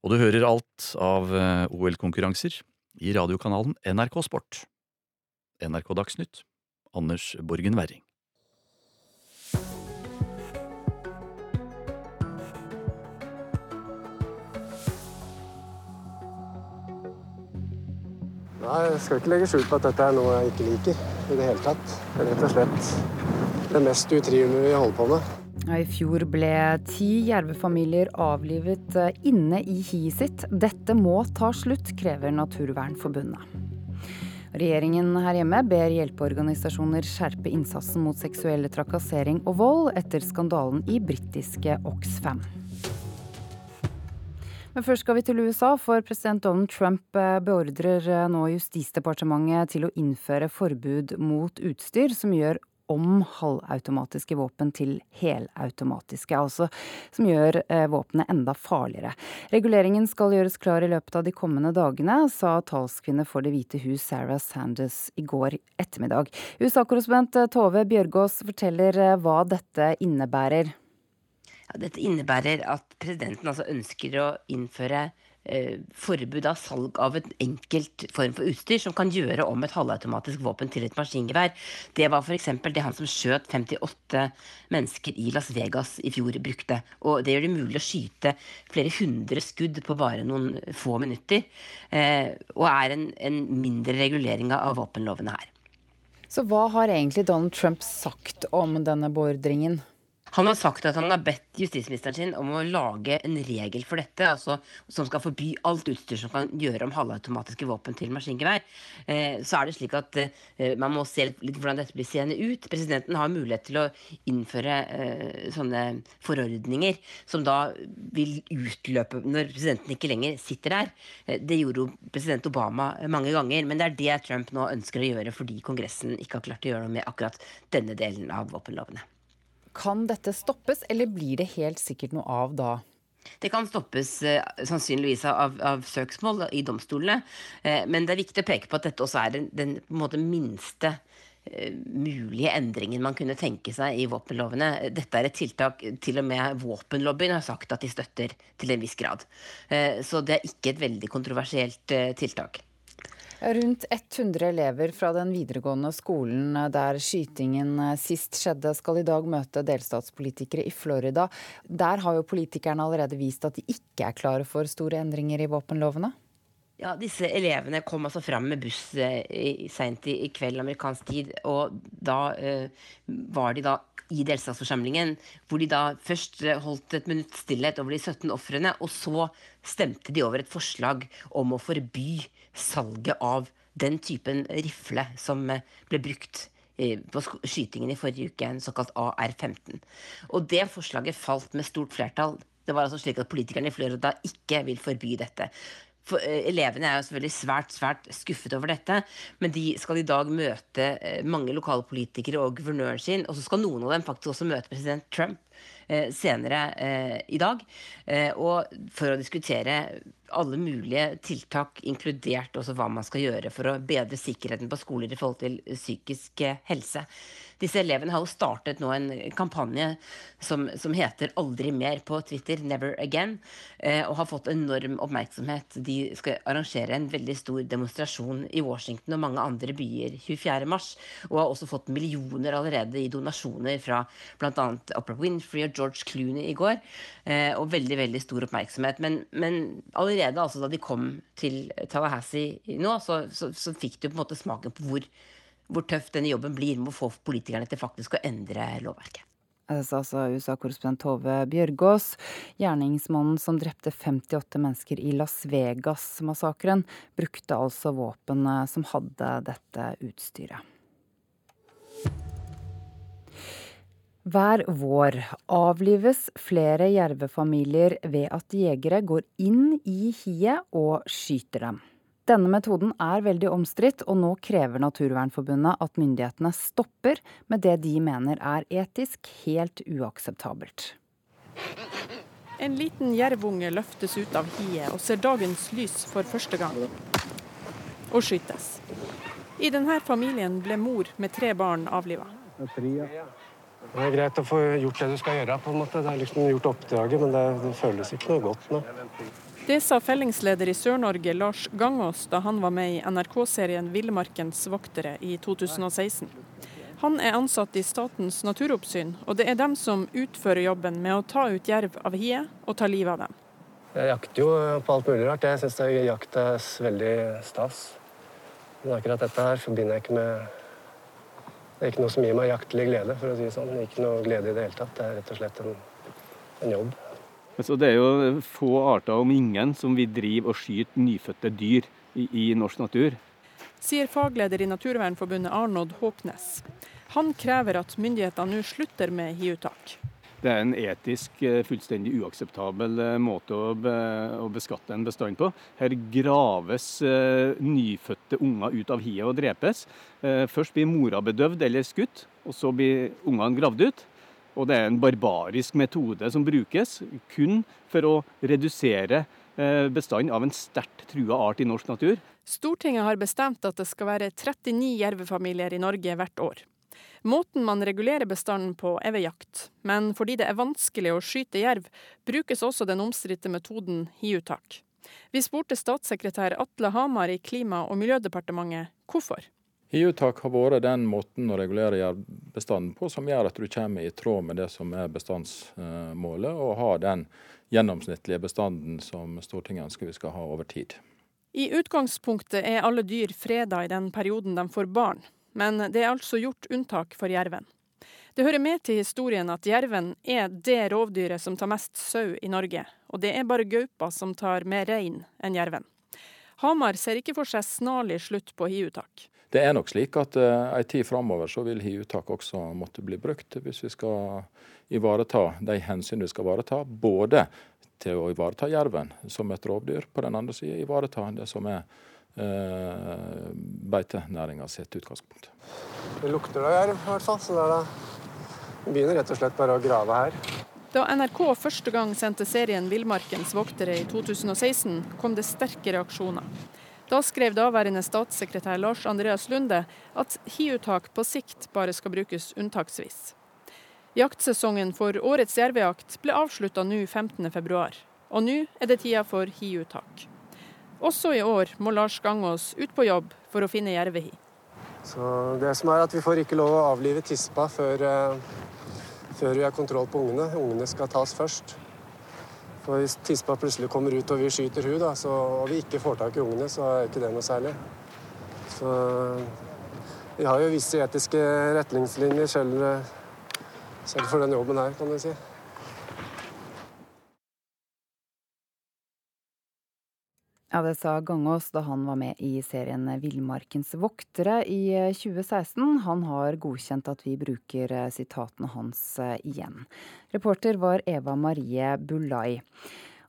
S31: Og du hører alt av eh, OL-konkurranser i radiokanalen NRK Sport. NRK Dagsnytt, Anders Borgen Werring.
S33: Nei, Jeg skal ikke legge skjul på at dette er noe jeg ikke liker i det hele tatt. Rett og slett det mest utrivelige vi holder på med.
S2: I fjor ble ti jervefamilier avlivet eh, inne i hiet sitt. Dette må ta slutt, krever Naturvernforbundet. Regjeringen her hjemme ber hjelpeorganisasjoner skjerpe innsatsen mot seksuell trakassering og vold etter skandalen i britiske Oxfam. Men først skal vi til USA, for president Donald Trump eh, beordrer eh, nå Justisdepartementet til å innføre forbud mot utstyr som gjør om halvautomatiske våpen til helautomatiske, altså som gjør eh, våpenet enda farligere. Reguleringen skal gjøres klar i løpet av de kommende dagene, sa talskvinne for Det hvite hus Sarah Sanders i går ettermiddag. USA-korrespondent Tove Bjørgaas forteller hva dette innebærer.
S34: Ja, dette innebærer at presidenten altså ønsker å innføre eh, forbud av salg av en enkelt form for utstyr som kan gjøre om et halvautomatisk våpen til et maskingevær. Det var f.eks. det han som skjøt 58 mennesker i Las Vegas i fjor brukte. Og det gjør det mulig å skyte flere hundre skudd på bare noen få minutter. Eh, og er en, en mindre regulering av våpenlovene her.
S2: Så hva har egentlig Donald Trump sagt om denne beordringen?
S34: Han har sagt at han har bedt justisministeren sin om å lage en regel for dette, altså, som skal forby alt utstyr som kan gjøre om halvautomatiske våpen til maskingevær. Eh, så er det slik at eh, man må se litt hvordan dette blir seende ut. Presidenten har mulighet til å innføre eh, sånne forordninger som da vil utløpe når presidenten ikke lenger sitter der. Eh, det gjorde jo president Obama mange ganger, men det er det Trump nå ønsker å gjøre fordi Kongressen ikke har klart å gjøre noe med akkurat denne delen av våpenlovene.
S2: Kan dette stoppes, eller blir det helt sikkert noe av da?
S34: Det kan stoppes eh, sannsynligvis av, av, søksmål i domstolene. Eh, men det er viktig å peke på at dette også er den, den måte, minste eh, mulige endringen man kunne tenke seg i våpenlovene. Dette er et tiltak til og med våpenlobbyen har sagt at de støtter til en viss grad. Så det er ikke et veldig kontroversielt tiltak.
S2: Rundt 100 elever fra den videregående skolen der skytingen sist skjedde, skal i dag møte delstatspolitikere i Florida. Der har jo politikerne allerede vist at de ikke er klare for store endringer i våpenlovene?
S34: Ja, Disse elevene kom altså fram med buss eh, seint i, kveld amerikansk tid. Og da eh, var de da i delstatsforsamlingen, hvor de da først eh, holdt et minutts stillhet over de 17 ofrene, og så stemte de over et forslag om å forby salget av den typen rifle som eh, ble brukt eh, på skytingen i forrige uke, en såkalt AR-15. Og det forslaget falt med stort flertall. Det var altså slik at Politikerne i Florida ikke vil forby dette. For, eh, elevene er jo selvfølgelig svært svært skuffet over dette, men de skal i dag møte eh, mange lokalpolitikere og guvernøren sin, og så skal noen av dem faktisk også møte president Trump senere eh, i dag. Eh, og for å diskutere alle mulige tiltak, inkludert også hva man skal gjøre for å bedre sikkerheten på skoler i forhold til psykisk eh, helse. Disse elevene har jo startet nå en kampanje som, som heter 'Aldri mer' på Twitter, 'Never Again', eh, og har fått enorm oppmerksomhet. De skal arrangere en veldig stor demonstrasjon i Washington og mange andre byer 24.3, og har også fått millioner allerede i donasjoner fra bl.a. Oprah Winfrey og George Clooney i går, eh, og veldig, veldig stor oppmerksomhet. Men, men allerede altså da de kom til Tallahassee nå, så, så, så fikk du på en måte smaken på hvor hvor tøff denne jobben blir med å få politikerne til faktisk å endre lovverket.
S2: Det sa altså USA-korrespondent Tove Bjørgaas. Gjerningsmannen som drepte 58 mennesker i Las Vegas-massakren, brukte altså våpen som hadde dette utstyret. Hver vår avlives flere jervefamilier ved at jegere går inn i hiet og skyter dem. Denne metoden er veldig omstridt, og nå krever Naturvernforbundet at myndighetene stopper med det de mener er etisk helt uakseptabelt.
S16: En liten jervunge løftes ut av hiet og ser dagens lys for første gang. Og skytes. I denne familien ble mor med tre barn avliva.
S33: Det er greit å få gjort det du skal gjøre. på en måte. Det er liksom gjort oppdraget, men det, det føles ikke noe godt nå.
S35: Det sa fellingsleder i Sør-Norge Lars Gangås da han var med i NRK-serien 'Villmarkens voktere' i 2016. Han er ansatt i Statens naturoppsyn, og det er dem som utfører jobben med å ta ut jerv av hiet og ta livet av dem.
S33: Jeg jakter jo på alt mulig rart. Jeg syns jakt er veldig stas. Men akkurat dette her forbinder jeg ikke med Det er ikke noe som gir meg jaktlig glede, for å si det sånn. Ikke noe glede i det hele tatt. Det er rett og slett en, en jobb.
S32: Så det er jo få arter, om ingen, som vil drive og skyte nyfødte dyr i, i norsk natur.
S35: Sier fagleder i Naturvernforbundet Arnod Håpnes. Han krever at myndighetene nå slutter med hiuttak.
S32: Det er en etisk eh, fullstendig uakseptabel eh, måte å, be, å beskatte en bestand på. Her graves uh, nyfødte unger ut av hiet og drepes. Uh, først blir mora bedøvd eller skutt, og så blir ungene gravd ut. Og det er en barbarisk metode som brukes kun for å redusere uh, bestanden av en sterkt trua art i norsk natur.
S35: Stortinget har bestemt at det skal være 39 jervefamilier i Norge hvert år. Måten man regulerer bestanden på er ved jakt, men fordi det er vanskelig å skyte jerv, brukes også den omstridte metoden hiuttak. Vi spurte statssekretær Atle Hamar i Klima- og miljødepartementet hvorfor.
S36: Hiuttak har vært den måten å regulere jervbestanden på som gjør at du kommer i tråd med det som er bestandsmålet, og har den gjennomsnittlige bestanden som Stortinget ønsker vi skal ha over tid.
S35: I utgangspunktet er alle dyr freda i den perioden de får barn men det er altså gjort unntak for jerven. Det hører med til historien at jerven er det rovdyret som tar mest sau i Norge, og det er bare gaupa som tar mer rein enn jerven. Hamar ser ikke for seg snarlig slutt på hiuttak.
S36: Det er nok slik at uh, en tid framover så vil hiuttak også måtte bli brukt, hvis vi skal ivareta de hensyn vi skal ivareta. Både til å ivareta jerven som et rovdyr, på den andre sida ivareta det som er uh, beitenæringa sitt utgangspunkt.
S33: Det lukter da jerv, i hvert fall. Så det er da begynner rett og slett bare å grave her.
S35: Da NRK første gang sendte serien 'Villmarkens voktere' i 2016, kom det sterke reaksjoner. Da skrev daværende statssekretær Lars Andreas Lunde at hiuttak på sikt bare skal brukes unntaksvis. Jaktsesongen for årets jervejakt ble avslutta nå 15.2, og nå er det tida for hiuttak. Også i år må Lars Gangås ut på jobb for å finne jervehi.
S33: Så det som er at Vi får ikke lov å avlive tispa før, uh, før vi har kontroll på ungene. Ungene skal tas først. For Hvis tispa plutselig kommer ut og vi skyter hun, da, så, og vi ikke får tak i ungene, så er ikke det noe særlig. Så Vi har jo visse etiske retningslinjer selv, selv for den jobben her, kan du si.
S2: Ja, Det sa Gangås da han var med i serien Villmarkens voktere i 2016. Eh, han har godkjent at vi bruker eh, sitatene hans eh, igjen. Reporter var Eva Marie Bulai.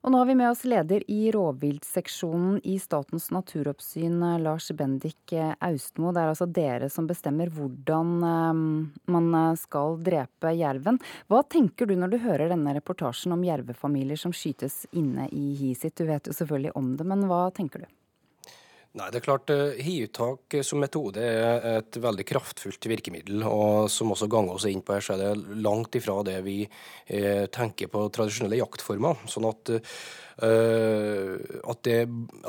S2: Og nå har vi med oss leder i rovviltseksjonen i Statens naturoppsyn, Lars Bendik Austmo. Det er altså dere som bestemmer hvordan eh, man skal drepe jerven. Hva tenker du når du hører denne reportasjen om jervefamilier som skytes inne i hiet sitt? Du vet jo selvfølgelig om det, men hva tenker du?
S37: Nei, det er klart eh, Hiuttak som metode er et veldig kraftfullt virkemiddel. og Som også ganger oss inn på her, så er det langt ifra det vi eh, tenker på tradisjonelle jaktformer. sånn at, eh, at det,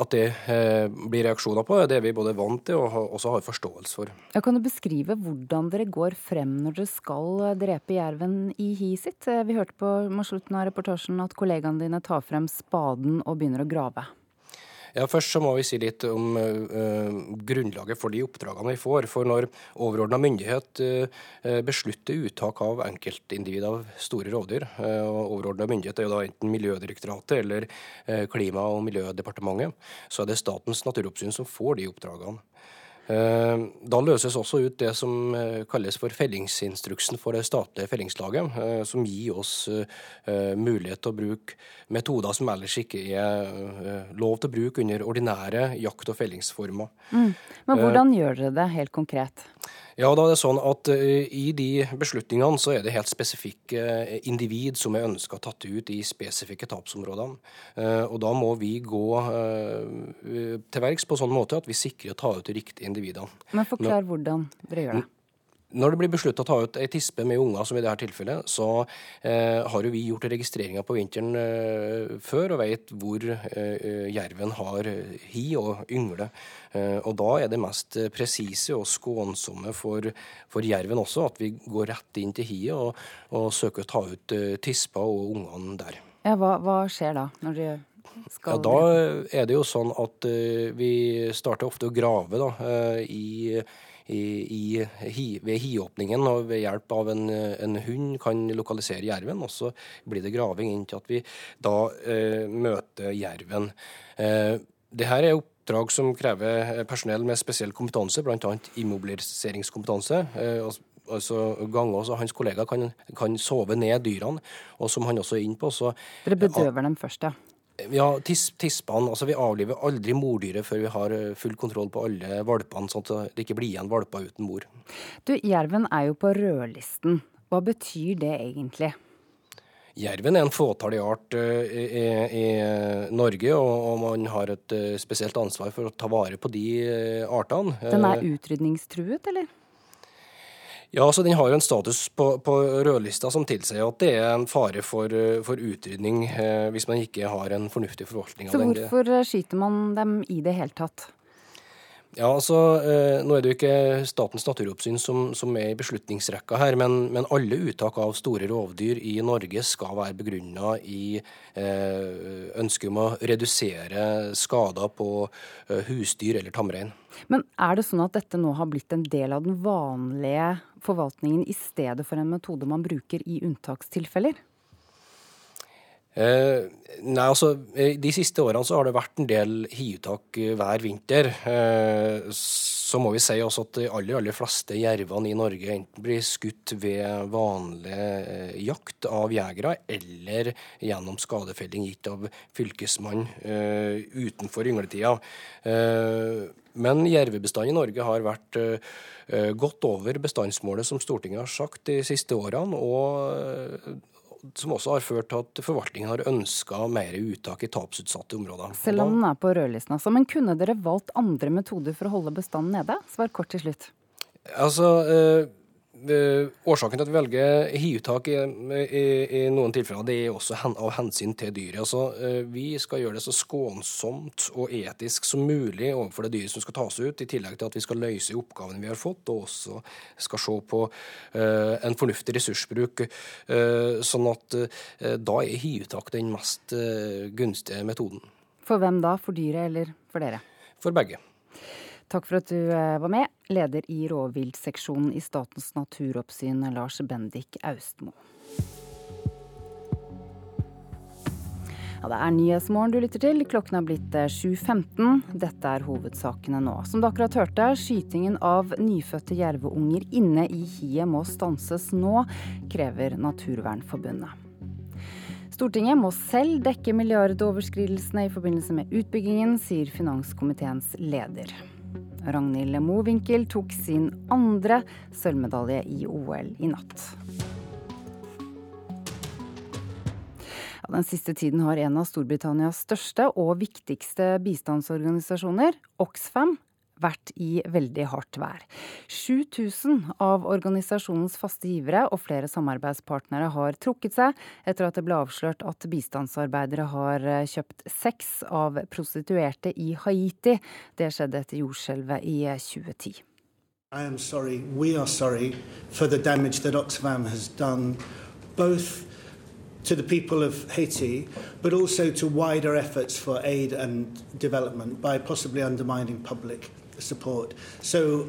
S37: at det eh, blir reaksjoner på, er det vi både er vant til og også har forståelse for.
S2: Jeg kan du beskrive hvordan dere går frem når dere skal drepe jerven i hi sitt? Eh, vi hørte på slutten av reportasjen at kollegaene dine tar frem spaden og begynner å grave.
S37: Ja, Først så må vi si litt om uh, grunnlaget for de oppdragene vi får. For når overordna myndighet uh, beslutter uttak av enkeltindivid av store rovdyr, uh, og overordna myndighet er jo da enten Miljødirektoratet eller Klima- og miljødepartementet, så er det Statens naturoppsyn som får de oppdragene. Eh, da løses også ut det som eh, kalles for fellingsinstruksen for det statlige fellingslaget, eh, som gir oss mulighet til å bruke metoder som ellers ikke er lov til å bruke under ordinære jakt- og fellingsformer.
S2: Mm. Men hvordan gjør dere det helt konkret?
S37: Ja, da er det sånn at uh, I de beslutningene så er det helt spesifikke uh, individ som er ønska tatt ut i spesifikke tapsområdene. Uh, og Da må vi gå til verks på sånn måte at vi sikrer å ta ut de riktige individene.
S2: Men Forklar hvordan dere gjør det.
S37: Når det blir besluttet å ta ut ei tispe med unger, som i dette tilfellet, så eh, har jo vi gjort registreringer på vinteren eh, før og vet hvor eh, jerven har hi og yngle. Eh, og da er det mest presise og skånsomme for, for, jerven også at vi går rett inn til hiet og, og, søker å ta ut eh, tispa og ungene der.
S2: Ja, hva, hva skjer da? når de.
S37: Ja, Da er det jo sånn at uh, vi starter ofte å grave da, i i, i, ved hiåpningen og ved hjelp av en, en, hund kan lokalisere jerven. Og så blir det graving inntil at vi da eh, møter jerven. Eh, det her er oppdrag som krever personell med spesiell kompetanse, bl.a. immobiliseringskompetanse. Eh, altså gange også, hans kollega kan, kan, sove ned dyrene, og som han også er inne på. Så,
S2: Dere bedøver dem først, ja?
S37: Ja, tis, tispene. Altså, vi avliver aldri mordyret før vi har eh, full kontroll på alle valpene, sånn at det ikke blir igjen valper uten mor.
S2: Du, Jerven er jo på rødlisten. Hva betyr det egentlig?
S37: Jerven er en fåtallig art uh, i, i, Norge, og, og, man har et uh, spesielt ansvar for å ta vare på de artene.
S2: Den er utrydningstruet, eller?
S37: Ja, så Den har jo en status på, på rødlista som tilsier at det er en fare for, for utrydning eh, hvis man ikke har en fornuftig forvaltning
S2: av den. Så hvorfor skyter man dem i det hele tatt?
S37: Ja, altså, eh, Nå er det jo ikke Statens naturoppsyn som, som er i beslutningsrekka her, men, men, alle uttak av store rovdyr i Norge skal være begrunna i eh, ønsket om å redusere skader på eh, husdyr eller tamrein.
S2: Men er det sånn at dette nå har blitt en del av den vanlige forvaltningen i stedet for en metode man bruker i unntakstilfeller?
S37: Eh, nei, altså De siste årene så har det vært en del hiuttak eh, hver vinter. Eh, så må vi si også at de aller, aller fleste jervene i Norge enten blir skutt ved vanlig eh, jakt av jegere, eller gjennom skadefelling gitt av fylkesmann eh, utenfor yngletida. Eh, men jervebestanden i Norge har vært godt over bestandsmålet som Stortinget har sagt de siste årene. og som også har ført til at forvaltningen har ønska mer uttak i tapsutsatte områder.
S2: Selv om den er på rødlisten, altså. Men kunne dere valgt andre metoder for å holde bestanden nede? Svar kort til slutt.
S37: Altså, eh, årsaken til at vi velger hiuttak i, i, i, noen tilfeller, det er også hen, av hensyn til dyret. Altså, eh, vi skal gjøre det så skånsomt og etisk som mulig overfor det dyret som skal tas ut, i tillegg til at vi skal løse oppgavene vi har fått, og også skal se på uh, en fornuftig ressursbruk. Uh, sånn at uh, da er hiuttak den mest gunstige metoden.
S2: For hvem da? For dyret eller for dere?
S37: For begge.
S2: Takk for at du eh, var med, leder i rovviltseksjonen i Statens naturoppsyn, Lars Bendik Austmo. Ja, det er Nyhetsmorgen du lytter til. Klokken er blitt 7.15. Eh, Dette er hovedsakene nå. Som du akkurat hørte, skytingen av nyfødte jerveunger inne i hiet må stanses nå, krever Naturvernforbundet. Stortinget må selv dekke milliardoverskridelsene i forbindelse med utbyggingen, sier finanskomiteens leder. Ragnhild Mowinckel tok sin andre sølvmedalje i OL i natt. Den siste tiden har en av Storbritannias største og viktigste bistandsorganisasjoner, Oxfam, vært i veldig hardt vær. 7000 av organisasjonens faste givere og flere samarbeidspartnere har trukket seg etter at det ble avslørt at bistandsarbeidere har eh, kjøpt sex av prostituerte i Haiti. Det skjedde etter jordskjelvet i 2010. Eh, I am sorry, we are sorry for the damage that Oxfam has done, both to the people of Haiti, but also to wider efforts for aid and development by possibly undermining public. So.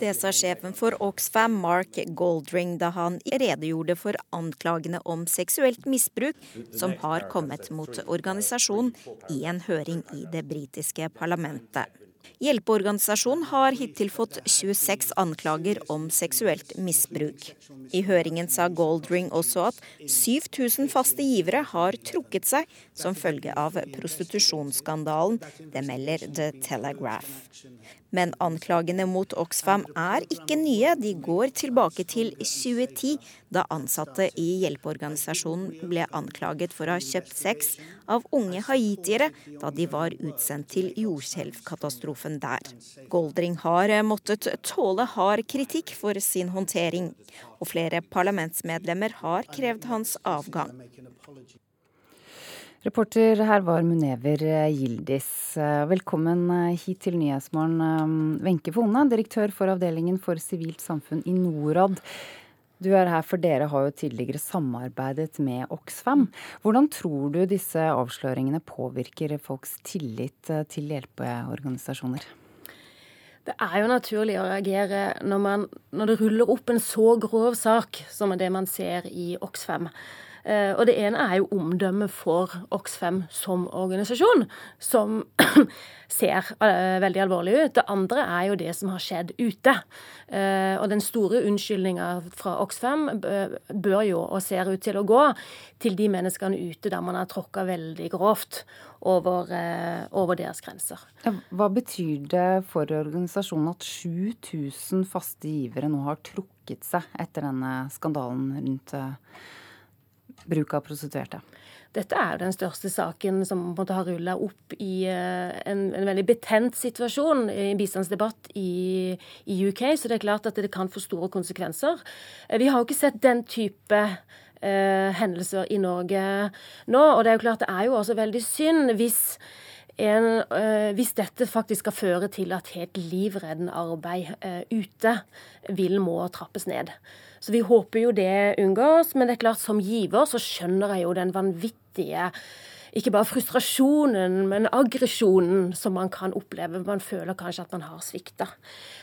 S2: Det sa sjefen for Oxfam, Mark Goldring, da han redegjorde for anklagene om seksuelt misbruk som har kommet mot organisasjonen i en høring i det britiske parlamentet. Hjelpeorganisasjonen har hittil fått 26 anklager om seksuelt misbruk. I høringen sa Goldring også at 7000 faste givere har trukket seg som følge av prostitusjonsskandalen. Det melder The Telegraph.
S38: Men anklagene mot Oxfam er ikke nye. De går tilbake til 2010, da ansatte i hjelpeorganisasjonen ble anklaget for å ha kjøpt sex av unge haitiere da de var utsendt til jordskjelvkatastrofen der. Goldring har måttet tåle hard kritikk for sin håndtering, og flere parlamentsmedlemmer har krevd hans avgang.
S2: Reporter her var Munever Gildis. Velkommen hit til Nyhetsmorgen, Wenche Fone, direktør for avdelingen for sivilt samfunn i Norad. Du er her for dere har jo tidligere samarbeidet med Oxfam. Hvordan tror du disse avsløringene påvirker folks tillit til hjelpeorganisasjoner?
S39: Det er jo naturlig å reagere når, man, når det ruller opp en så grov sak som det man ser i Oxfam. Eh, og det ene er jo omdømmet for Oxfam som organisasjon, som ser eh, veldig alvorlig ut. Det andre er jo det som har skjedd ute. Eh, og den store unnskyldninga fra Oxfam bør jo, og ser ut til å gå, til de menneskene ute der man har tråkka veldig grovt over, over deres grenser.
S2: Hva betyr det for organisasjonen at 7000 faste givere nå har trukket seg etter denne skandalen rundt bruk av prostituerte?
S39: Dette er jo den største saken som måte har rulla opp i eh, en, en, veldig betent situasjon i bistandsdebatt i, i, UK, så det er klart at det kan få store konsekvenser. Eh, vi har jo ikke sett den type eh, hendelser i Norge nå, og det er jo klart det er jo også veldig synd hvis en, øh, hvis dette faktisk skal føre til at helt livreddende arbeid øh, ute vil må trappes ned. Så vi håper jo det unngås. Men det er klart, som giver så skjønner jeg jo den vanvittige ikke bare frustrasjonen, men aggresjonen som man kan oppleve. Man føler kanskje at man har svikta.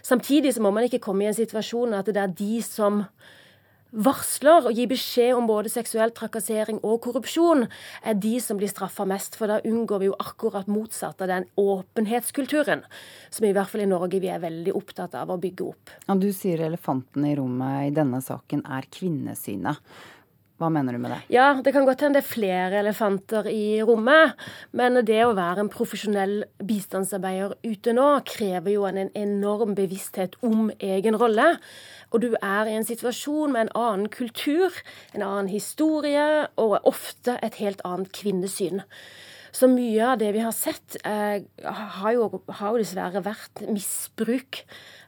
S39: Samtidig så må man ikke komme i en situasjon at det er de som varsler og gir beskjed om både seksuell trakassering og korrupsjon, er de som blir straffa mest. For da unngår vi jo akkurat motsatt av den åpenhetskulturen som i hvert fall i Norge vi er veldig opptatt av å bygge opp.
S2: Ja, du sier elefanten i rommet i denne saken er kvinnesynet. Hva mener du med det?
S39: Ja, Det kan godt hende det er flere elefanter i rommet. Men det å være en profesjonell bistandsarbeider ute nå krever jo en enorm bevissthet om egen rolle. Og du er i en situasjon med en annen kultur, en annen historie og ofte et helt annet kvinnesyn. Så mye av det vi har sett, eh, har, jo, har, jo, dessverre vært misbruk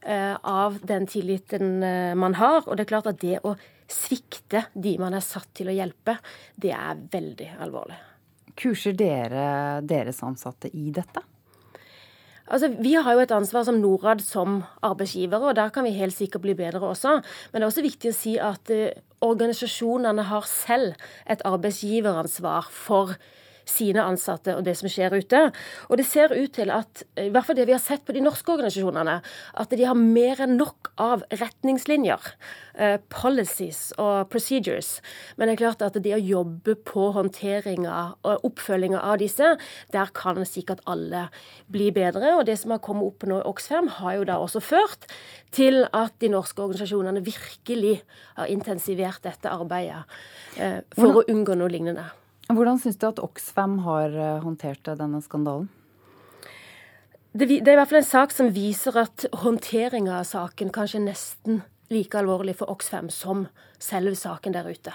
S39: eh, av den tilliten eh, man har. Og det er klart at det å svikte de man er satt til å hjelpe, det er veldig alvorlig.
S2: Kurser dere deres ansatte i dette?
S39: Altså, Vi har jo et ansvar som Norad som arbeidsgivere, og der kan vi helt sikkert bli bedre også. Men det er også viktig å si at uh, organisasjonene har selv et arbeidsgiveransvar for sine ansatte og det som skjer ute. Og det ser ut til at, i hvert fall det vi har sett på de norske organisasjonene, at de har mer enn nok av retningslinjer, uh, policies og procedures. Men det er klart at det å jobbe på håndteringa og oppfølginga av disse, der kan sikkert alle bli bedre. Og det som har kommet opp nå i Oxfam, har jo da også ført til at de norske organisasjonene virkelig har intensivert dette arbeidet uh, for å unngå noe lignende.
S2: Hvordan syns du at Oxfam har eh, håndtert denne skandalen?
S39: Det, det, er i hvert fall en sak som viser at håndteringa av saken kanskje nesten like alvorlig for Oxfam som selve saken der ute.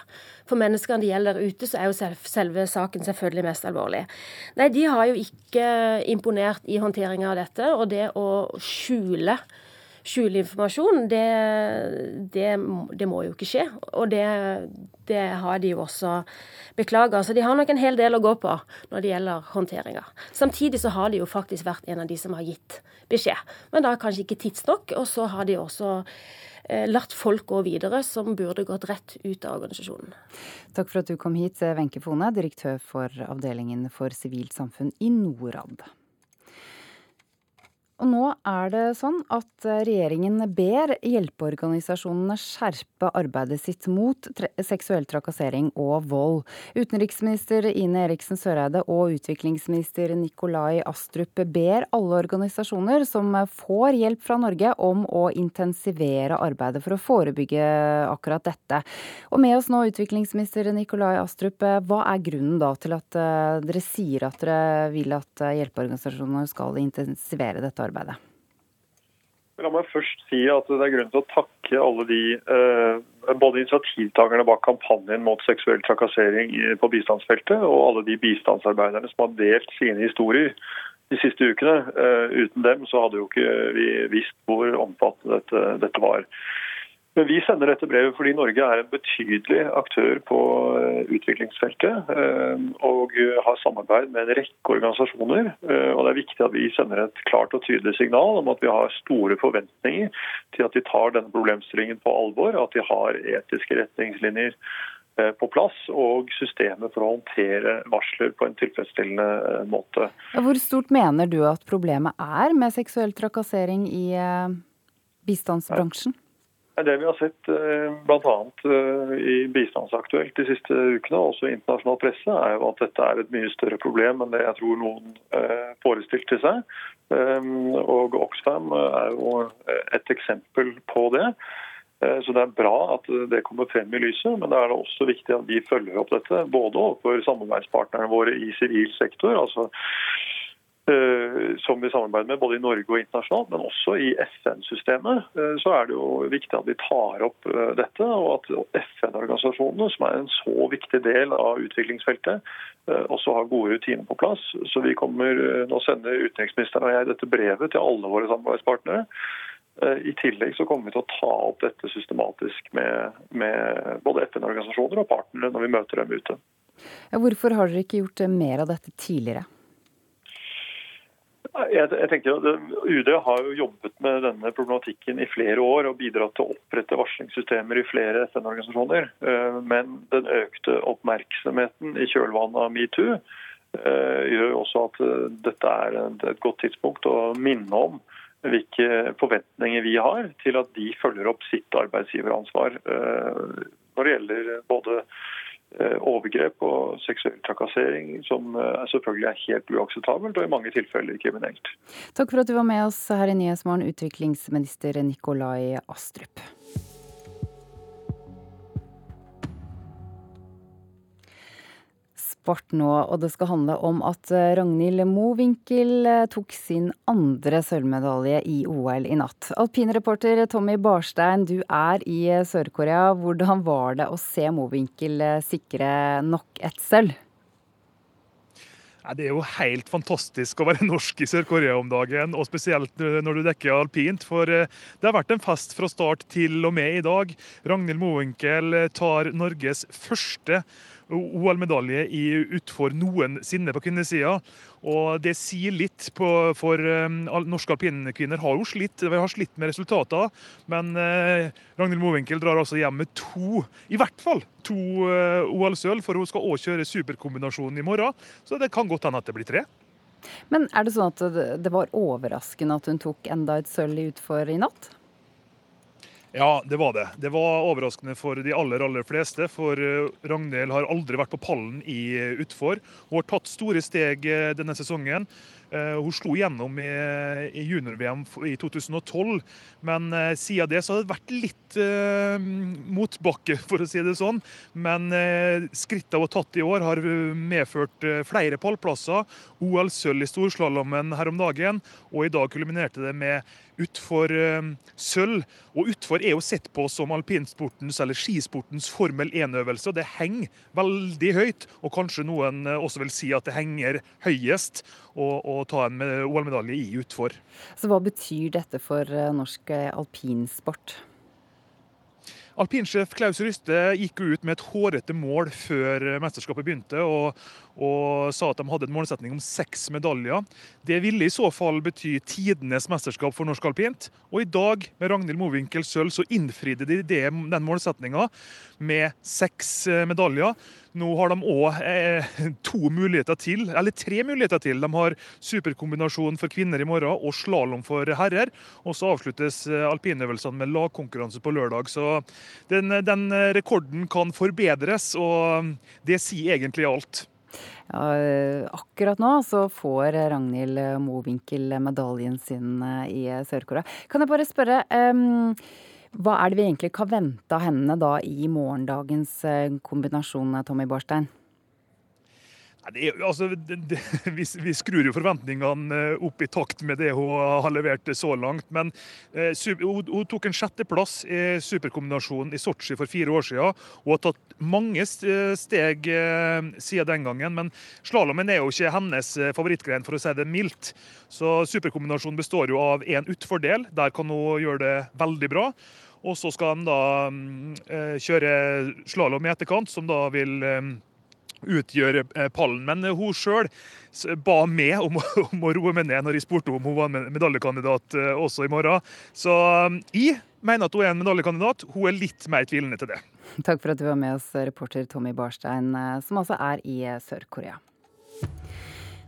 S39: For menneskene det gjelder der ute, så er jo selve saken selvfølgelig mest alvorlig. Nei, de har jo ikke imponert i håndteringa av dette, og det å skjule skjule informasjon, det, det, det, må jo ikke skje. Og det, det har de jo også beklaga. Så de har nok en hel del å gå på når det gjelder håndteringa. Samtidig så har de jo faktisk vært en av de som har gitt beskjed. Men da kanskje ikke tidsnok. Og så har de også eh, latt folk gå videre som burde gått rett ut av organisasjonen.
S2: Takk for at du kom hit, Wenche Fone, direktør for avdelingen for sivilt samfunn i Norad. Og nå er det sånn at eh, regjeringen ber hjelpeorganisasjonene skjerpe arbeidet sitt mot seksuell trakassering og vold. Utenriksminister Ine Eriksen Søreide og utviklingsminister Nikolai Astrup ber alle organisasjoner som får hjelp fra Norge om å intensivere arbeidet for å forebygge akkurat dette. Og med oss nå utviklingsminister Nikolai Astrup, hva er grunnen da til at eh, dere sier at dere vil at hjelpeorganisasjonene skal intensivere dette arbeidet? Arbeidet?
S40: La meg først si at det er grunn til å takke alle de eh, både initiativtakerne bak kampanjen mot seksuell trakassering på bistandsfeltet, og alle de bistandsarbeiderne som har delt sine historier de siste ukene. Eh, uten dem så hadde jo ikke vi visst hvor omfattende dette, dette var. Men vi sender dette brevet fordi Norge er en betydelig aktør på eh, utviklingsfeltet eh, og har samarbeid med en rekke organisasjoner. Eh, og Det er viktig at vi sender et klart og tydelig signal om at vi har store forventninger til at de tar denne problemstillingen på alvor, at de har etiske retningslinjer på plass og systemet for å håndtere varsler på en tilfredsstillende måte.
S2: Hvor stort mener du at problemet er med seksuell trakassering i bistandsbransjen?
S40: Det vi har sett eh, bl.a. Eh, i Bistandsaktuelt de siste ukene, også i internasjonal presse, er jo at dette er et mye større problem enn det jeg tror noen eh, forestilte seg. Og Oxfam er jo et eksempel på det. Så Det er bra at det kommer frem i lyset, men det er også viktig at vi følger opp dette. Både overfor samarbeidspartnerne våre i sivil sektor, altså som vi samarbeider med både i Norge og internasjonalt, men også i FN-systemet, eh, så er det jo viktig at vi tar opp eh, dette. Og at FN-organisasjonene, som er en så viktig del av utviklingsfeltet, også har gode rutiner på plass. Så vi kommer, Nå sender utenriksministeren og jeg dette brevet til alle våre samarbeidspartnere. I tillegg så kommer vi til å ta opp dette systematisk med, med både FN-organisasjoner og partnere når vi møter dem ute.
S2: Hvorfor har dere ikke gjort mer av dette tidligere?
S40: Jeg, jeg tenker at UD har jo jobbet med denne problematikken i flere år og bidratt til å opprette varslingssystemer i flere FN-organisasjoner. Eh, men den økte oppmerksomheten i kjølvannet av metoo gjør gjør også at eh, dette er et godt tidspunkt å minne om hvilke forventninger vi har til at de følger opp sitt arbeidsgiveransvar når det gjelder både Eh, overgrep og seksuell trakassering, som eh, selvfølgelig er helt uakseptabelt og i mange tilfeller kriminelt.
S2: Takk for at du var med oss her i Nyhetsmorgen, utviklingsminister Nikolai Astrup. Sport nå, og det skal handle om at eh, Ragnhild Mowinckel eh, tok sin andre sølvmedalje i OL i natt. Alpinreporter Tommy Barstein, du er i eh, Sør-Korea. Hvordan var det å se Mowinckel sikre nok et sølv?
S41: Det er jo helt fantastisk å være norsk i Sør-Korea om dagen, og spesielt når du dekker alpint. For det har vært en fest fra start til og med i dag. Ragnhild Mowinckel tar Norges første OL-medalje i utfor noensinne på kvinnesida. Og det sier litt på, for um, norske alpinkvinner har jo slitt, har slitt med resultater. Men uh, Ragnhild Mowinckel drar altså hjem med to, i hvert fall to uh, OL-sølv. For hun skal òg kjøre superkombinasjonen i morgen, så det kan godt hende at det blir tre.
S2: Men er det sånn at det var overraskende at hun tok enda et sølv i utfor i natt?
S41: Ja, det var det. Det var overraskende for de aller aller fleste. For eh, Ragnhild har aldri vært på pallen i eh, utfor. Hun har tatt store steg eh, denne sesongen. Hun slo gjennom i, junior-VM i 2012, men siden det så har det vært litt uh, motbakke, for å si det sånn. Men eh, skrittene hun har tatt i år, har medført uh, flere pallplasser. OL-sølv i storslalåmen her om dagen, og i dag kulminerte det med utfor eh, sølv. Og utfor er jo sett på som alpinsportens eller skisportens Formel 1-øvelse. og Det henger veldig høyt, og kanskje noen uh, også vil si at det henger høyest å ta en OL-medalje i utfor.
S2: Så Hva betyr dette for norsk alpinsport?
S41: Alpinsjef Klaus Ryste gikk ut med et hårete mål før mesterskapet begynte, og, og, sa at de hadde en målsetning om seks medaljer. Det ville i så fall bety tidenes mesterskap for norsk alpint. Og i dag, med Ragnhild Mowinckel sølv, så innfridde de den målsetninga med seks medaljer. Nå har de òg eh, to muligheter til, eller tre muligheter til. De har superkombinasjon for kvinner i morgen og slalåm for herrer. Og så avsluttes eh, alpinøvelsene med lagkonkurranse på lørdag. Så den, den, rekorden kan forbedres, og det sier egentlig alt.
S2: Ja, akkurat nå så får Ragnhild Mowinckel medaljen sin eh, i Sør-Korea. Kan jeg bare spørre um hva er det vi egentlig kan vente av henne da i morgendagens eh, kombinasjon, Tommy Barstein?
S41: Det, altså, det, vi, vi, skrur jo forventningene eh, opp i takt med det hun har levert så langt. Men eh, hun, hun, tok en sjetteplass i superkombinasjonen i Sotsji for fire år siden. Hun har tatt mange eh, steg eh, siden den gangen, men slalåmen er jo ikke hennes eh, favorittgren, for å si det mildt. Så superkombinasjonen består jo av én utfordel. Der kan hun gjøre det veldig bra. Og så skal de da eh, kjøre slalåm i etterkant, som da vil utgjør eh, pallen. Men eh, hun sjøl ba meg om, om, å roe meg ned når jeg spurte om hun var medaljekandidat eh, også i morgen. Så jeg mener at hun er en medaljekandidat. Hun er litt mer tvilende til det.
S2: Takk for at du var med oss, reporter Tommy Barstein, som altså er i Sør-Korea.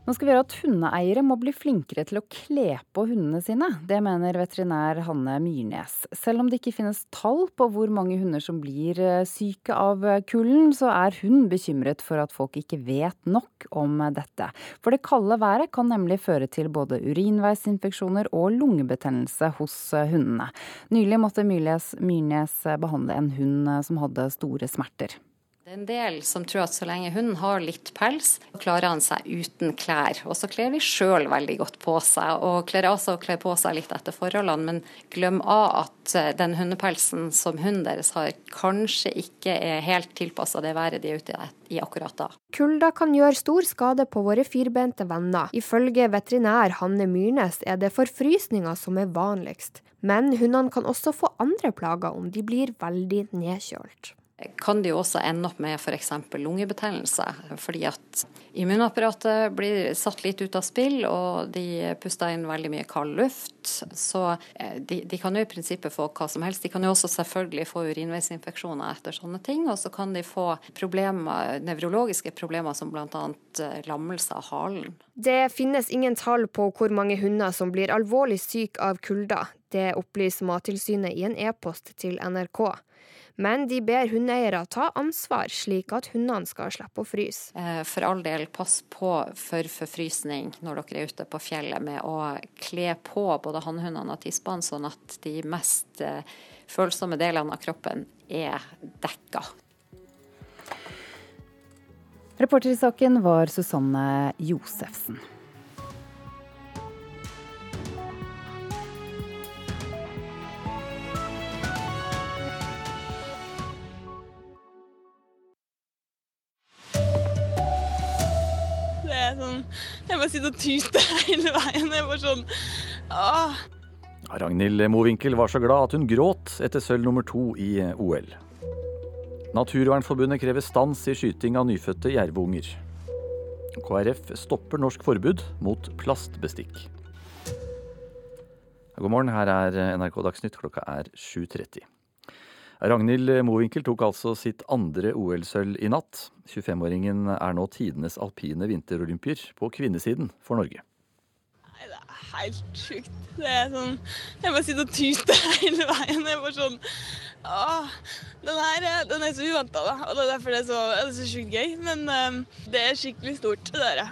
S2: Nå skal vi gjøre at hundeeiere må bli flinkere til å kle på hundene sine. Det mener veterinær Hanne Myrnes. Selv om det ikke finnes tall på hvor mange hunder som blir eh, syke av eh, kulden, så er hun bekymret for at folk ikke vet nok om dette. For det kalde været kan nemlig føre til både urinveisinfeksjoner og lungebetennelse hos eh, hundene. Nylig måtte Myrnes behandle en hund som hadde store smerter.
S42: Det er en del som tror at så lenge hunden har litt pels, klarer han seg uten klær. Og så kler vi sjøl veldig godt på seg, og kler også kler på seg litt etter forholdene. Men glem av at eh, den hundepelsen som hunden deres har, kanskje ikke er helt tilpassa det været de er ute i akkurat da.
S5: Kulda kan gjøre stor skade på våre firbente venner. Ifølge veterinær Hanne Myrnes er det forfrysninger som er vanligst. Men hundene kan også få andre plager om de blir veldig nedkjølt
S42: kan de også ende opp med f.eks. lungebetennelse. Fordi at immunapparatet blir satt litt ut av spill, og de puster inn veldig mye kald luft. Så eh, de, de, kan jo i prinsippet få hva som helst. De kan jo også selvfølgelig få urinveisinfeksjoner etter sånne ting. Og så kan de få problemer, nevrologiske problemer som bl.a. Eh, lammelse av halen.
S5: Det finnes ingen tall på hvor mange hunder som blir alvorlig syke av kulda. Det opplyser Mattilsynet i en e-post til NRK. Men de ber hundeeiere ta ansvar, slik at hundene skal slippe å fryse.
S42: Eh, for all del, pass på for forfrysning når dere er ute på fjellet, med å kle på både hannhundene og tispene, sånn at de mest eh, følsomme delene av kroppen er dekka.
S2: Reporter i saken var Susanne Josefsen.
S4: Sånn Jeg bare sitter og tuter hele veien. Jeg bare sånn åh.
S31: Ragnhild Mowinckel var så glad at hun gråt etter sølv nummer to i OL. Naturvernforbundet krever stans i skyting av nyfødte jervunger. KrF stopper norsk forbud mot plastbestikk. God morgen, her er NRK Dagsnytt. Klokka er 7.30. Ragnhild Mowinckel tok altså sitt andre OL-sølv i natt. 25-åringen er nå tidenes alpine vinterolympier på kvinnesiden for Norge.
S4: Nei, det er helt sjukt. Det er sånn Jeg bare sitter og tuter hele veien. Jeg bare sånn Åh, den her den er så uventa, da. Og det er derfor det er så, det er så sjukt gøy. Men um, det er skikkelig stort, det der.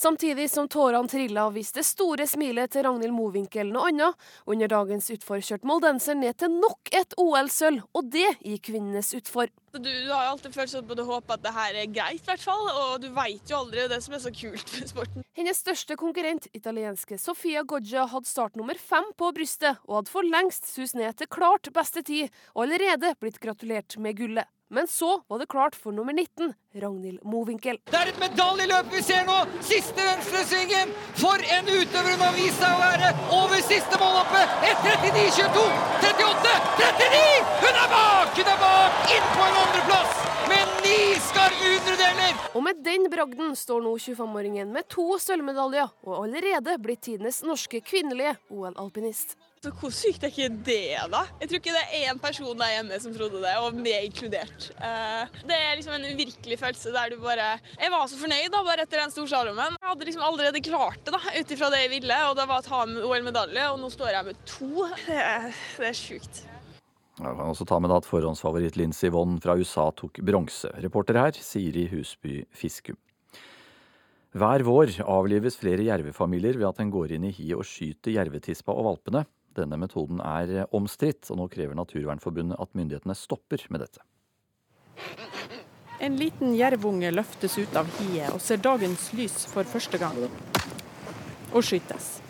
S5: Samtidig som tårene trilla, viste det store smilet til Ragnhild Mowinckel noe annet. Under dagens utfor kjørte moldenser ned til nok et OL-sølv, og det i kvinnenes utfor.
S4: Du, du, har alltid følt sånn på du håper at det her er greit, i hvert fall. Og du veit jo aldri det som er så kult med sporten.
S5: Hennes største konkurrent, italienske Sofia Goggia, hadde startnummer fem på brystet, og hadde for lengst sus ned til klart beste tid, og allerede blitt gratulert med gullet. Men så var det klart for nummer 19, Ragnhild Mowinckel.
S6: Det er et medaljeløp vi ser nå! Siste venstresvingen! For en utøver hun har vist seg å være! Over siste målhoppet! 1.39,22! 38! 39! Hun er bak! Hun er bak! Inn på en andreplass! Med ni skarve hundredeler!
S5: Og med den bragden står nå 25-åringen med to sølvmedaljer, og allerede blitt tidenes norske kvinnelige OL-alpinist.
S4: Så Hvor sykt er ikke det, da? Jeg tror ikke det er én person der hjemme som trodde det, og meg inkludert. Uh, det er liksom en uvirkelig følelse der du bare Jeg var så fornøyd da, bare etter den storslalåmen. Jeg hadde liksom allerede klart det da, ut ifra det jeg ville, og det var å ta med OL-medalje, og nå står jeg med to. Det er, det er sjukt.
S31: Jeg kan også ta med at forhåndsfavoritt Lincy Vonn fra USA tok bronse. Reporter her, Siri Husby Fiskum. Hver vår avlives flere jervefamilier ved at en går inn i hi og skyter jervetispa og valpene. Denne metoden er omstridt, og nå krever Naturvernforbundet at myndighetene stopper med dette.
S35: En liten jervunge løftes ut av hiet og ser dagens lys for første gang. Og skytes.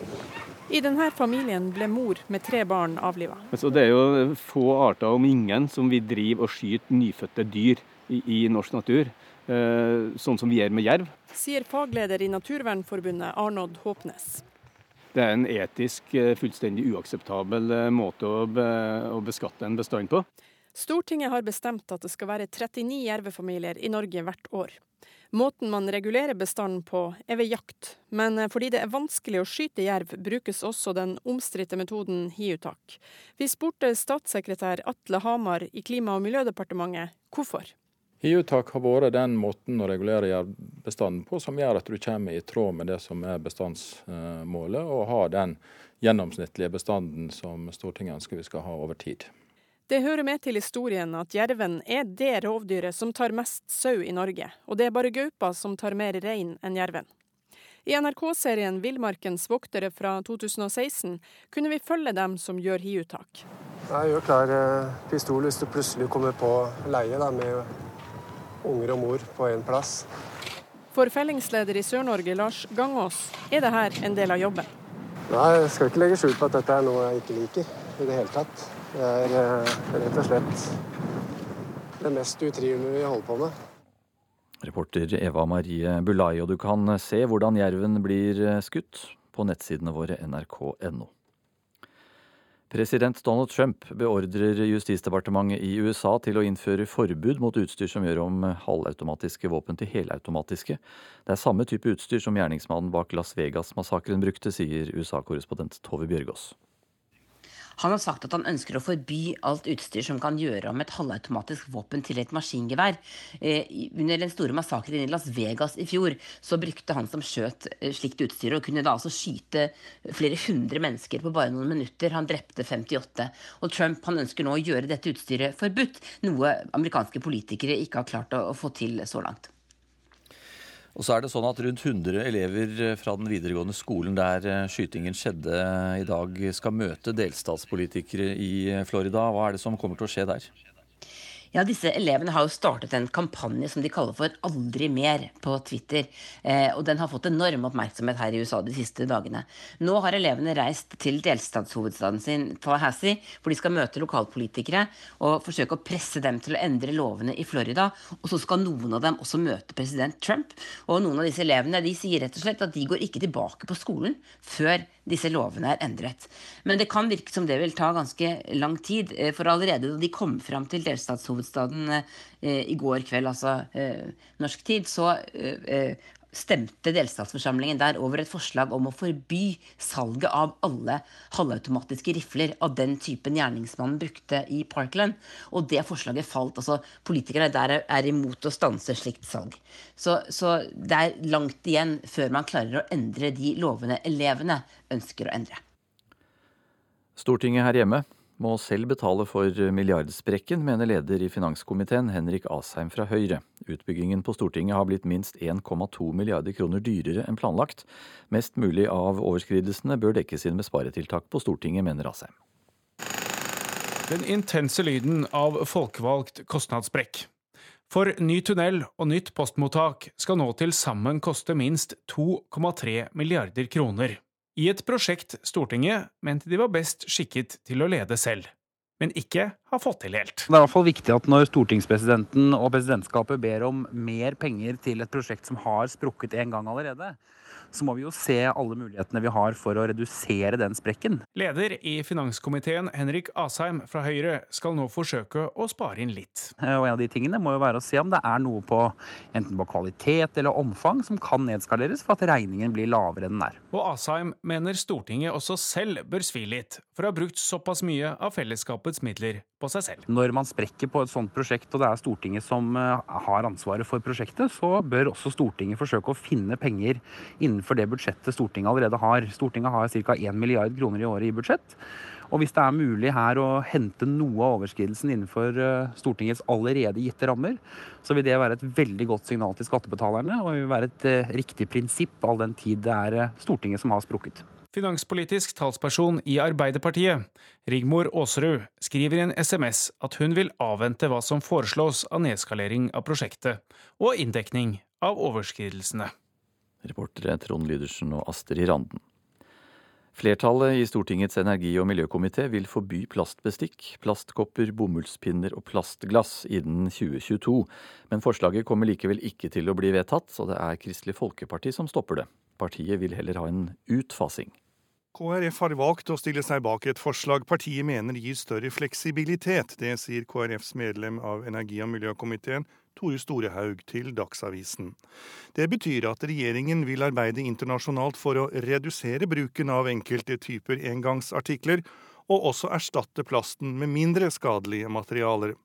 S35: I denne familien ble mor med tre barn avliva.
S32: Det er jo få arter, om ingen, som vil drive og skyte nyfødte dyr i, i norsk natur. Eh, sånn som vi gjør med jerv.
S35: Sier fagleder i Naturvernforbundet Arnodd Håpnes.
S32: Det er en etisk eh, fullstendig uakseptabel eh, måte å, be, å beskatte en bestand på.
S35: Stortinget har bestemt at det skal være 39 jervefamilier i Norge hvert år. Måten man regulerer bestanden på er ved jakt, men eh, fordi det er vanskelig å skyte jerv, brukes også den omstridte metoden hiuttak. Vi spurte statssekretær Atle Hamar i Klima- og miljødepartementet hvorfor.
S36: Hiuttak har vært den måten å regulere jervbestanden på som gjør at du kommer i tråd med det som er bestandsmålet, og har den gjennomsnittlige bestanden som Stortinget ønsker vi skal ha over tid.
S35: Det hører med til historien at jerven er det rovdyret som tar mest sau i Norge, og det er bare gaupa som tar mer rein enn jerven. I NRK-serien 'Villmarkens voktere' fra 2016 kunne vi følge dem som gjør hiuttak.
S33: Jeg gjør klar eh, pistol hvis du plutselig kommer på leie da, med unger og mor på én plass.
S35: For fellingsleder i Sør-Norge, Lars Gangås, er dette en del av jobben.
S33: Nei, Jeg skal ikke legge skjul på at dette er noe jeg ikke liker i det hele tatt. Det er eh, rett og slett det mest utrivende vi holder på med.
S31: Reporter Eva Marie Bulai, og du kan se hvordan jerven blir skutt på nettsidene våre nrk.no. President Donald Trump beordrer Justisdepartementet i USA til å innføre forbud mot utstyr som gjør om halvautomatiske våpen til helautomatiske. Det er samme type utstyr som gjerningsmannen bak Las Vegas-massakren brukte, sier USA-korrespondent Tove Bjørgaas.
S34: Han har sagt at han ønsker å forby alt utstyr som kan gjøre om et halvautomatisk våpen til et maskingevær. Eh, under den store massakren i Las Vegas i fjor så brukte han som skjøt eh, slikt utstyr, og kunne da altså skyte flere hundre mennesker på bare noen minutter. Han drepte 58. Og Trump han ønsker nå å gjøre dette utstyret forbudt, noe amerikanske politikere ikke har klart å, få til så langt.
S31: Og så er det sånn at Rundt 100 elever fra den videregående skolen der eh, skytingen skjedde i dag, skal møte delstatspolitikere i Florida. Hva er det som kommer til å skje der?
S34: Ja, disse elevene har jo startet en kampanje som de kaller for Aldri mer på Twitter. Eh, og den har fått enorm oppmerksomhet her i USA de siste dagene. Nå har elevene reist til delstatshovedstaden sin, Tallahassee, hvor de skal møte lokalpolitikere og forsøke å presse dem til å endre lovene i Florida. Og så skal noen av dem også møte president Trump. Og noen av disse elevene de sier rett og slett at de går ikke tilbake på skolen før disse lovene er endret. Men det kan virke som det vil ta ganske lang tid. eh, For allerede da de kom fram til delstatshovedstaden eh, i går kveld, altså eh, norsk tid, så stemte delstatsforsamlingen der over et forslag om å forby salget av alle halvautomatiske rifler av den typen gjerningsmannen brukte i Parkland. Og det forslaget falt. altså Politikerne der er, imot å stanse slikt salg. Så, så det er langt igjen før man klarer å endre de lovene elevene ønsker å endre.
S31: Stortinget her hjemme må selv betale for milliardsprekken, mener leder i finanskomiteen Henrik Asheim fra Høyre. Utbyggingen på Stortinget har blitt minst 1,2 milliarder kroner dyrere enn planlagt. Mest mulig av overskridelsene bør dekkes inn med sparetiltak på Stortinget, mener Asheim.
S12: Den intense lyden av folkevalgt kostnadssprekk. For ny tunnel og nytt postmottak skal nå til sammen koste minst 2,3 milliarder kroner i et prosjekt Stortinget mente de var best skikket til å lede selv, men ikke har fått til helt.
S13: Det er i hvert fall viktig at når stortingspresidenten og presidentskapet ber om mer penger til et prosjekt som har sprukket en gang allerede, så må vi jo se alle mulighetene vi har for å redusere den sprekken.
S12: Leder i finanskomiteen, Henrik Asheim fra Høyre, skal nå forsøke å spare inn litt.
S13: Eh, og en av de tingene må jo være å se om det er noe på enten på kvalitet eller omfang som kan nedskaleres for at regningen blir lavere enn den er.
S12: Og Asheim mener Stortinget også selv bør svi litt, for å ha brukt såpass mye av fellesskapets midler på seg selv.
S13: Når man sprekker på et sånt prosjekt, og det er Stortinget som eh, har ansvaret for prosjektet, så bør også Stortinget forsøke å finne penger innenfor det budsjettet Stortinget allerede har. Stortinget har ca. 1 milliard kroner i året i budsjett. Og hvis det er mulig her å hente noe av overskridelsen innenfor eh, Stortingets allerede gitte rammer, så vil det være et veldig godt signal til skattebetalerne, og vil være et eh, riktig prinsipp all den tid det er Stortinget som har sprukket.
S12: Finanspolitisk talsperson i Arbeiderpartiet, Rigmor Aasrud, skriver i en SMS at hun vil avvente hva som foreslås av nedskalering av prosjektet og inndekning av overskridelsene.
S31: Reportere Trond Lydersen og Astrid Randen. Flertallet i Stortingets energi- og miljøkomité vil forby plastbestikk, plastkopper, bomullspinner og plastglass innen 2022. Men forslaget kommer likevel ikke til å bli vedtatt, så det er Kristelig Folkeparti som stopper det. Partiet vil heller ha en utfasing.
S14: KrF har valgt å stille seg bak et forslag partiet mener gir større fleksibilitet. Det sier KrFs medlem av energi- og miljøkomiteen, Tore Storehaug, til Dagsavisen. Det betyr at regjeringen vil arbeide internasjonalt for å redusere bruken av enkelte typer engangsartikler, og også erstatte plasten med mindre skadelige materialer.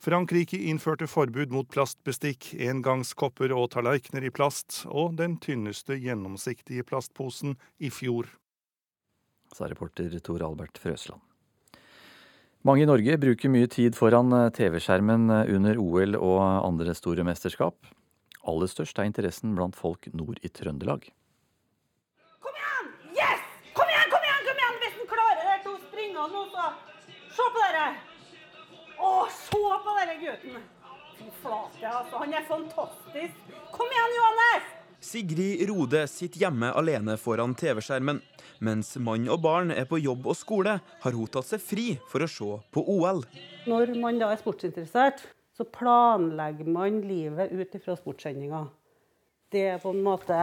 S14: Frankrike innførte forbud mot plastbestikk, engangskopper og tallerkener i plast, og den tynneste gjennomsiktige plastposen i fjor.
S31: Sa reporter Tor Albert Frøsland. Mange i Norge bruker mye tid foran TV-skjermen under OL og andre store mesterskap. Aller størst er interessen blant folk nord i Trøndelag. Kom igjen!
S43: Yes! Kom igjen, kom igjen! kom igjen! Hvis han klarer det til å springe nå, så Se på dere! Å, se på dere gutten! Fy flate, altså. Han er fantastisk. Kom igjen, Johannes!
S8: Sigrid Rode sitter hjemme alene foran TV-skjermen. Mens mann og barn er på jobb og skole, har hun tatt seg fri for å se på OL.
S7: Når man da er sportsinteressert, så planlegger man livet ut ifra sportssendinga. Det er på en måte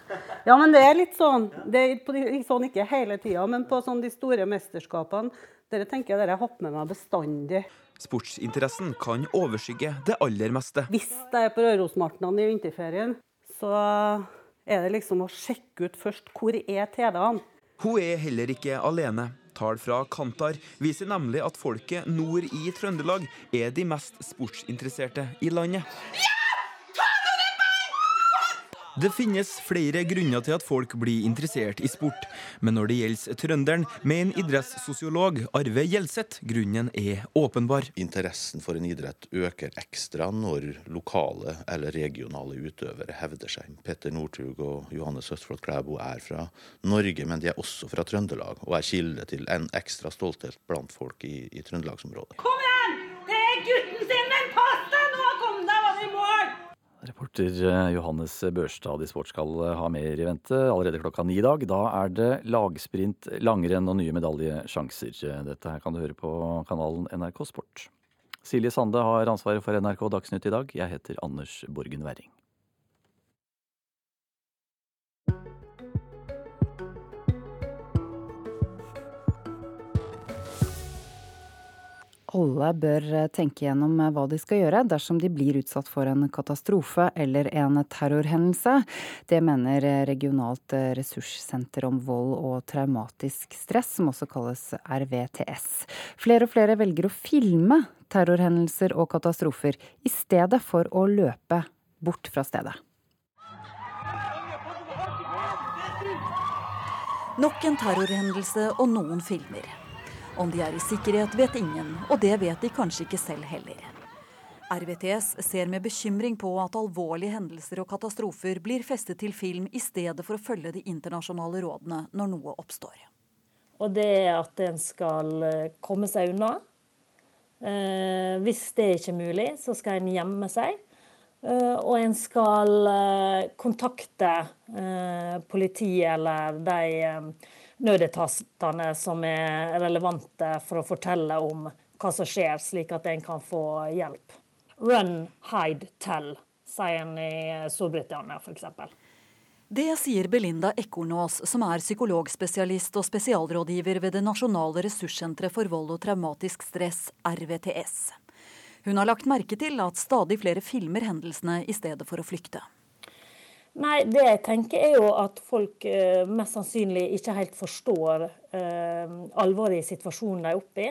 S7: Ja, men det er litt sånn. Det er sånn ikke hele tida, men på sånn de store mesterskapene dere tenker jeg dere hopper med meg bestandig.
S8: Sportsinteressen kan overskygge det aller meste.
S7: Hvis jeg er på Rørosmartnan i vinterferien, så er det liksom å sjekke ut først hvor er TV-ene.
S8: Hun er heller ikke alene. Tall fra Kantar viser nemlig at folket nord i Trøndelag er de mest sportsinteresserte i landet. Det finnes flere grunner til at folk blir interessert i sport, men når det gjelder trønderen, mener idrettssosiolog Arve Gjelseth grunnen er åpenbar.
S10: Interessen for en idrett øker ekstra når lokale eller regionale utøvere hevder seg. Petter Northug og Johannes Østfold Klæbo er fra Norge, men de er også fra Trøndelag, og er kilde til en ekstra stolthet blant folk i, i trøndelagsområdet.
S43: Kom igjen! Det er gutten sin, men pass deg nå! Kom deg, var i mål!
S31: Reporter Johannes Børstad i Sport skal ha mer i vente allerede klokka ni i dag. Da er det lagsprint, langrenn og nye medaljesjanser. Dette her kan du høre på kanalen NRK Sport. Silje Sande har ansvaret for NRK Dagsnytt i dag. Jeg heter Anders Borgen Werring.
S2: Alle bør tenke gjennom hva de skal gjøre dersom de blir utsatt for en katastrofe eller en terrorhendelse. Det mener Regionalt ressurssenter om vold og traumatisk stress, som også kalles RVTS. Flere og flere velger å filme terrorhendelser og katastrofer i stedet for å løpe bort fra stedet.
S44: Nok en terrorhendelse og noen filmer. Om de er i sikkerhet, vet ingen, og det vet de kanskje ikke selv heller. RVTS ser med bekymring på at alvorlige hendelser og katastrofer blir festet til film i stedet for å følge de internasjonale rådene når noe oppstår.
S45: Og det er at en skal komme seg unna. Eh, hvis det ikke er mulig, så skal en gjemme seg. Eh, og en skal eh, kontakte politiet eller de nødetatene som er relevante for å fortelle om hva som skjer, slik at en kan få hjelp. Run, hide, tell, sier en i Storbritannia f.eks.
S44: Det sier Belinda Ekornås, som er psykologspesialist og spesialrådgiver ved det nasjonale ressurssenteret for vold og traumatisk stress, RVTS. Hun har lagt merke til at stadig flere filmer hendelsene i stedet for å flykte.
S45: Nei, det jeg tenker er jo at folk eh, mest sannsynlig ikke helt forstår eh, alvoret i situasjonen de er oppe i.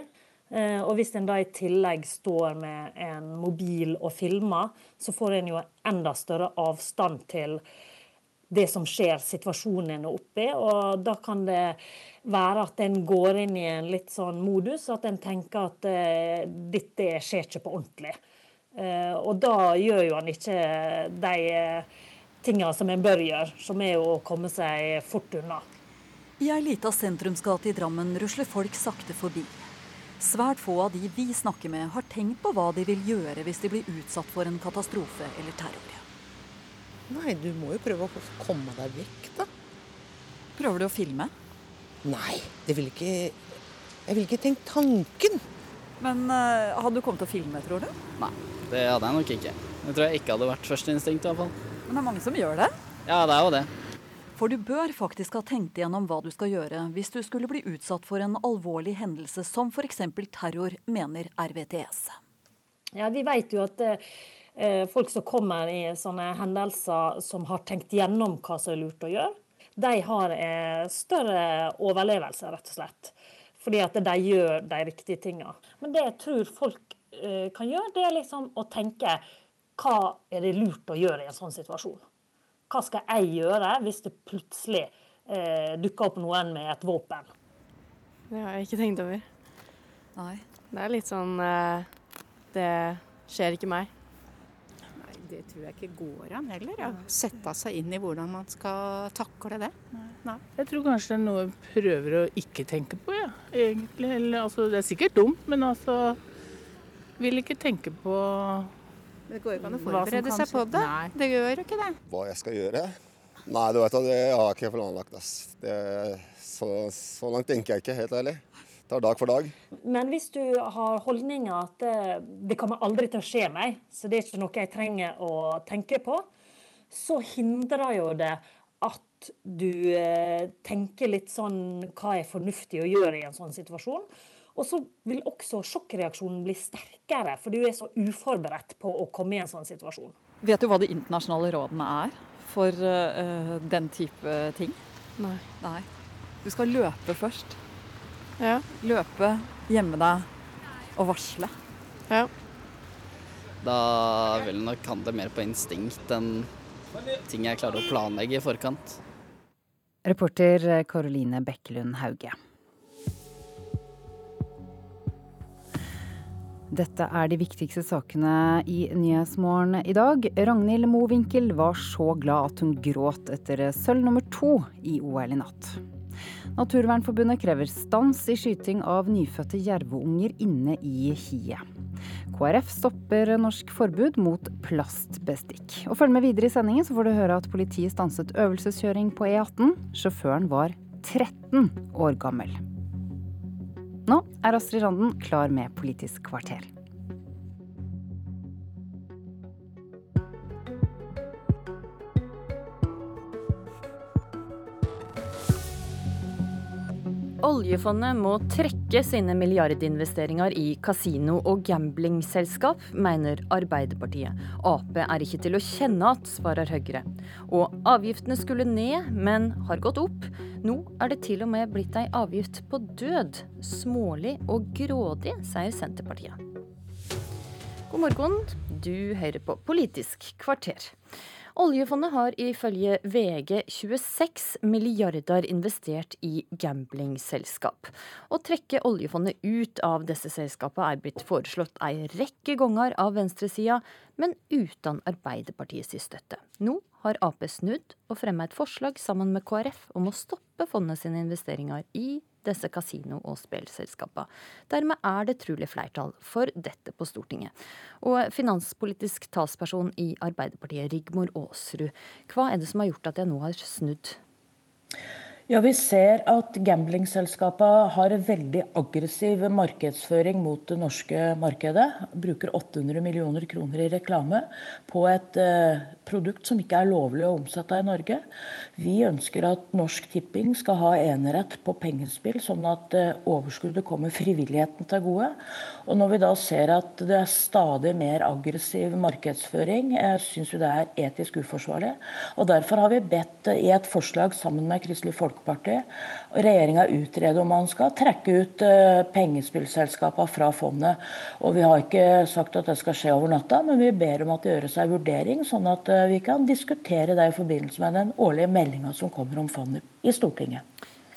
S45: Eh, og hvis en da i tillegg står med en mobil og filmer, så får en jo enda større avstand til det som skjer, situasjonen en er oppe i. Og da kan det være at en går inn i en litt sånn modus, at en tenker at eh, dette skjer ikke på ordentlig. Eh, og da gjør jo han ikke de tingene som en bør gjøre, som er å komme seg fort unna.
S44: I ei lita sentrumsgate i Drammen rusler folk sakte forbi. Svært få av de vi snakker med, har tenkt på hva de vil gjøre hvis de blir utsatt for en katastrofe eller terror.
S46: Nei, du må jo prøve å komme deg vekk, da.
S44: Prøver du å filme?
S46: Nei, det vil ikke Jeg vil ikke tenkt tanken.
S44: Men uh, hadde du kommet til å filme, tror du?
S47: Nei, det hadde jeg nok ikke. Det tror jeg ikke hadde vært førsteinstinkt, iallfall.
S44: Men det er mange som gjør det?
S47: Ja, det er jo det.
S44: For du bør faktisk ha tenkt igjennom hva du skal gjøre hvis du skulle bli utsatt for en alvorlig hendelse som f.eks. terror, mener RVTS.
S45: Ja, Vi vet jo at eh, folk som kommer i sånne hendelser som har tenkt gjennom hva som er lurt å gjøre, de har eh, større overlevelse, rett og slett. Fordi at de gjør de riktige tinga. Men det jeg tror folk eh, kan gjøre, det er liksom å tenke hva er det lurt å gjøre i en sånn situasjon? Hva skal jeg gjøre hvis det plutselig eh, dukker opp noen med et våpen?
S48: Det har jeg ikke tenkt over.
S44: Nei.
S48: Det er litt sånn eh, Det skjer ikke meg.
S49: Det tror jeg ikke går an heller. Å sette seg inn i hvordan man skal takle det. Nei.
S50: Jeg tror kanskje det er noe jeg prøver å ikke tenke på, ja. Egentlig. Eller, altså, det er sikkert dumt, men altså Vil ikke tenke på
S49: Det går jo ikke an å forberede
S50: kan
S49: seg på det.
S50: Nei.
S49: Det gjør jo ikke det.
S51: Hva jeg skal gjøre? Nei, du vet, det har jeg ikke planlagt. Ass. Det, så, så langt tenker jeg ikke, helt ærlig. Tar dag for dag.
S45: Men hvis du har holdninga at eh, det kommer aldri til å skje meg, så det er ikke noe jeg trenger å tenke på, så hindrer jo det at du eh, tenker litt sånn hva er fornuftig å gjøre i en sånn situasjon. Og så vil også sjokkreaksjonen bli sterkere, for du er så uforberedt på å komme i en sånn situasjon.
S44: Vet du hva de internasjonale rådene er for uh, den type ting?
S48: Nei.
S44: Nei. Du skal løpe først.
S48: Ja.
S44: Løpe, gjemme deg og varsle.
S48: Ja.
S47: Da vil jeg nok handle mer på instinkt enn ting jeg klarer å planlegge i forkant.
S2: Reporter Karoline Bekkelund Hauge. Dette er de viktigste sakene i Nyhetsmorgen i dag. Ragnhild Mowinckel var så glad at hun gråt etter sølv nummer to i OL i natt. Naturvernforbundet krever stans i skyting av nyfødte jerveunger inne i hiet. KrF stopper norsk forbud mot plastbestikk. Og følg med videre i sendingen, så får du høre at politiet stanset øvelseskjøring på E18. Sjåføren var 13 år gammel. Nå er Astrid Randen klar med Politisk kvarter.
S15: Oljefondet må trekke sine milliardinvesteringer i kasino- og gamblingselskap, mener Arbeiderpartiet. Ap er ikke til å kjenne at, svarer Høyre. Og avgiftene skulle ned, men har gått opp. Nå er det til og med blitt ei avgift på død. Smålig og grådig, sier Senterpartiet. God morgen, du hører på Politisk kvarter. Oljefondet har ifølge VG 26 milliarder investert i gamblingselskap. Å trekke oljefondet ut av disse selskapene er blitt foreslått ei rekke ganger av venstresida, men uten Arbeiderpartiets støtte. Nå har Ap snudd og fremma et forslag sammen med KrF om å stoppe fondet sine investeringer i disse kasino- og spillselskapene. Dermed er det trolig flertall for dette på Stortinget. Og finanspolitisk talsperson i Arbeiderpartiet, Rigmor Aasrud, hva er det som har gjort at jeg nå har snudd?
S52: Ja, Vi ser at gamblingselskapene har en veldig aggressiv markedsføring mot det norske markedet. Bruker 800 millioner kroner i reklame på et eh, produkt som ikke er lovlig å omsette i Norge. Vi ønsker at Norsk Tipping skal ha enerett på pengespill, sånn at eh, overskuddet kommer frivilligheten til gode. Og når vi da ser at det er stadig mer aggressiv markedsføring, jeg syns det er etisk uforsvarlig. Og derfor har vi bedt eh, i et forslag sammen med Kristelig Folkeparti regjeringa utrede om man skal trekke ut uh, pengespillselskapene fra fondet. Og Vi har ikke sagt at det skal skje over natta, men vi ber om at det gjøres en vurdering, sånn at uh, vi kan diskutere det i forbindelse med den årlige meldinga som kommer om fondet i Stortinget.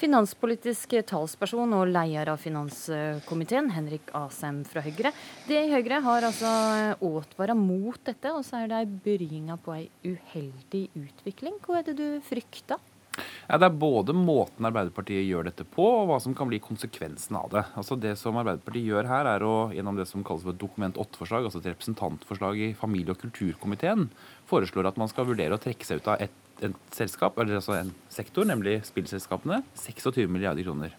S15: Finanspolitisk talsperson og leder av finanskomiteen, Henrik Asheim fra Høyre. Det i Høyre har altså advart mot dette, og så er det begynnelsen på ei uheldig utvikling. Hva er det du frykter?
S13: Ja, Det er både måten Arbeiderpartiet gjør dette på, og hva som kan bli konsekvensen av det. Altså Det som Arbeiderpartiet gjør her, er å gjennom det som kalles for et Dokument 8-forslag, altså et representantforslag i familie- og kulturkomiteen, foreslår at man skal vurdere å trekke seg ut av et, et selskap, eller altså en sektor, nemlig spillselskapene. 26 milliarder kroner.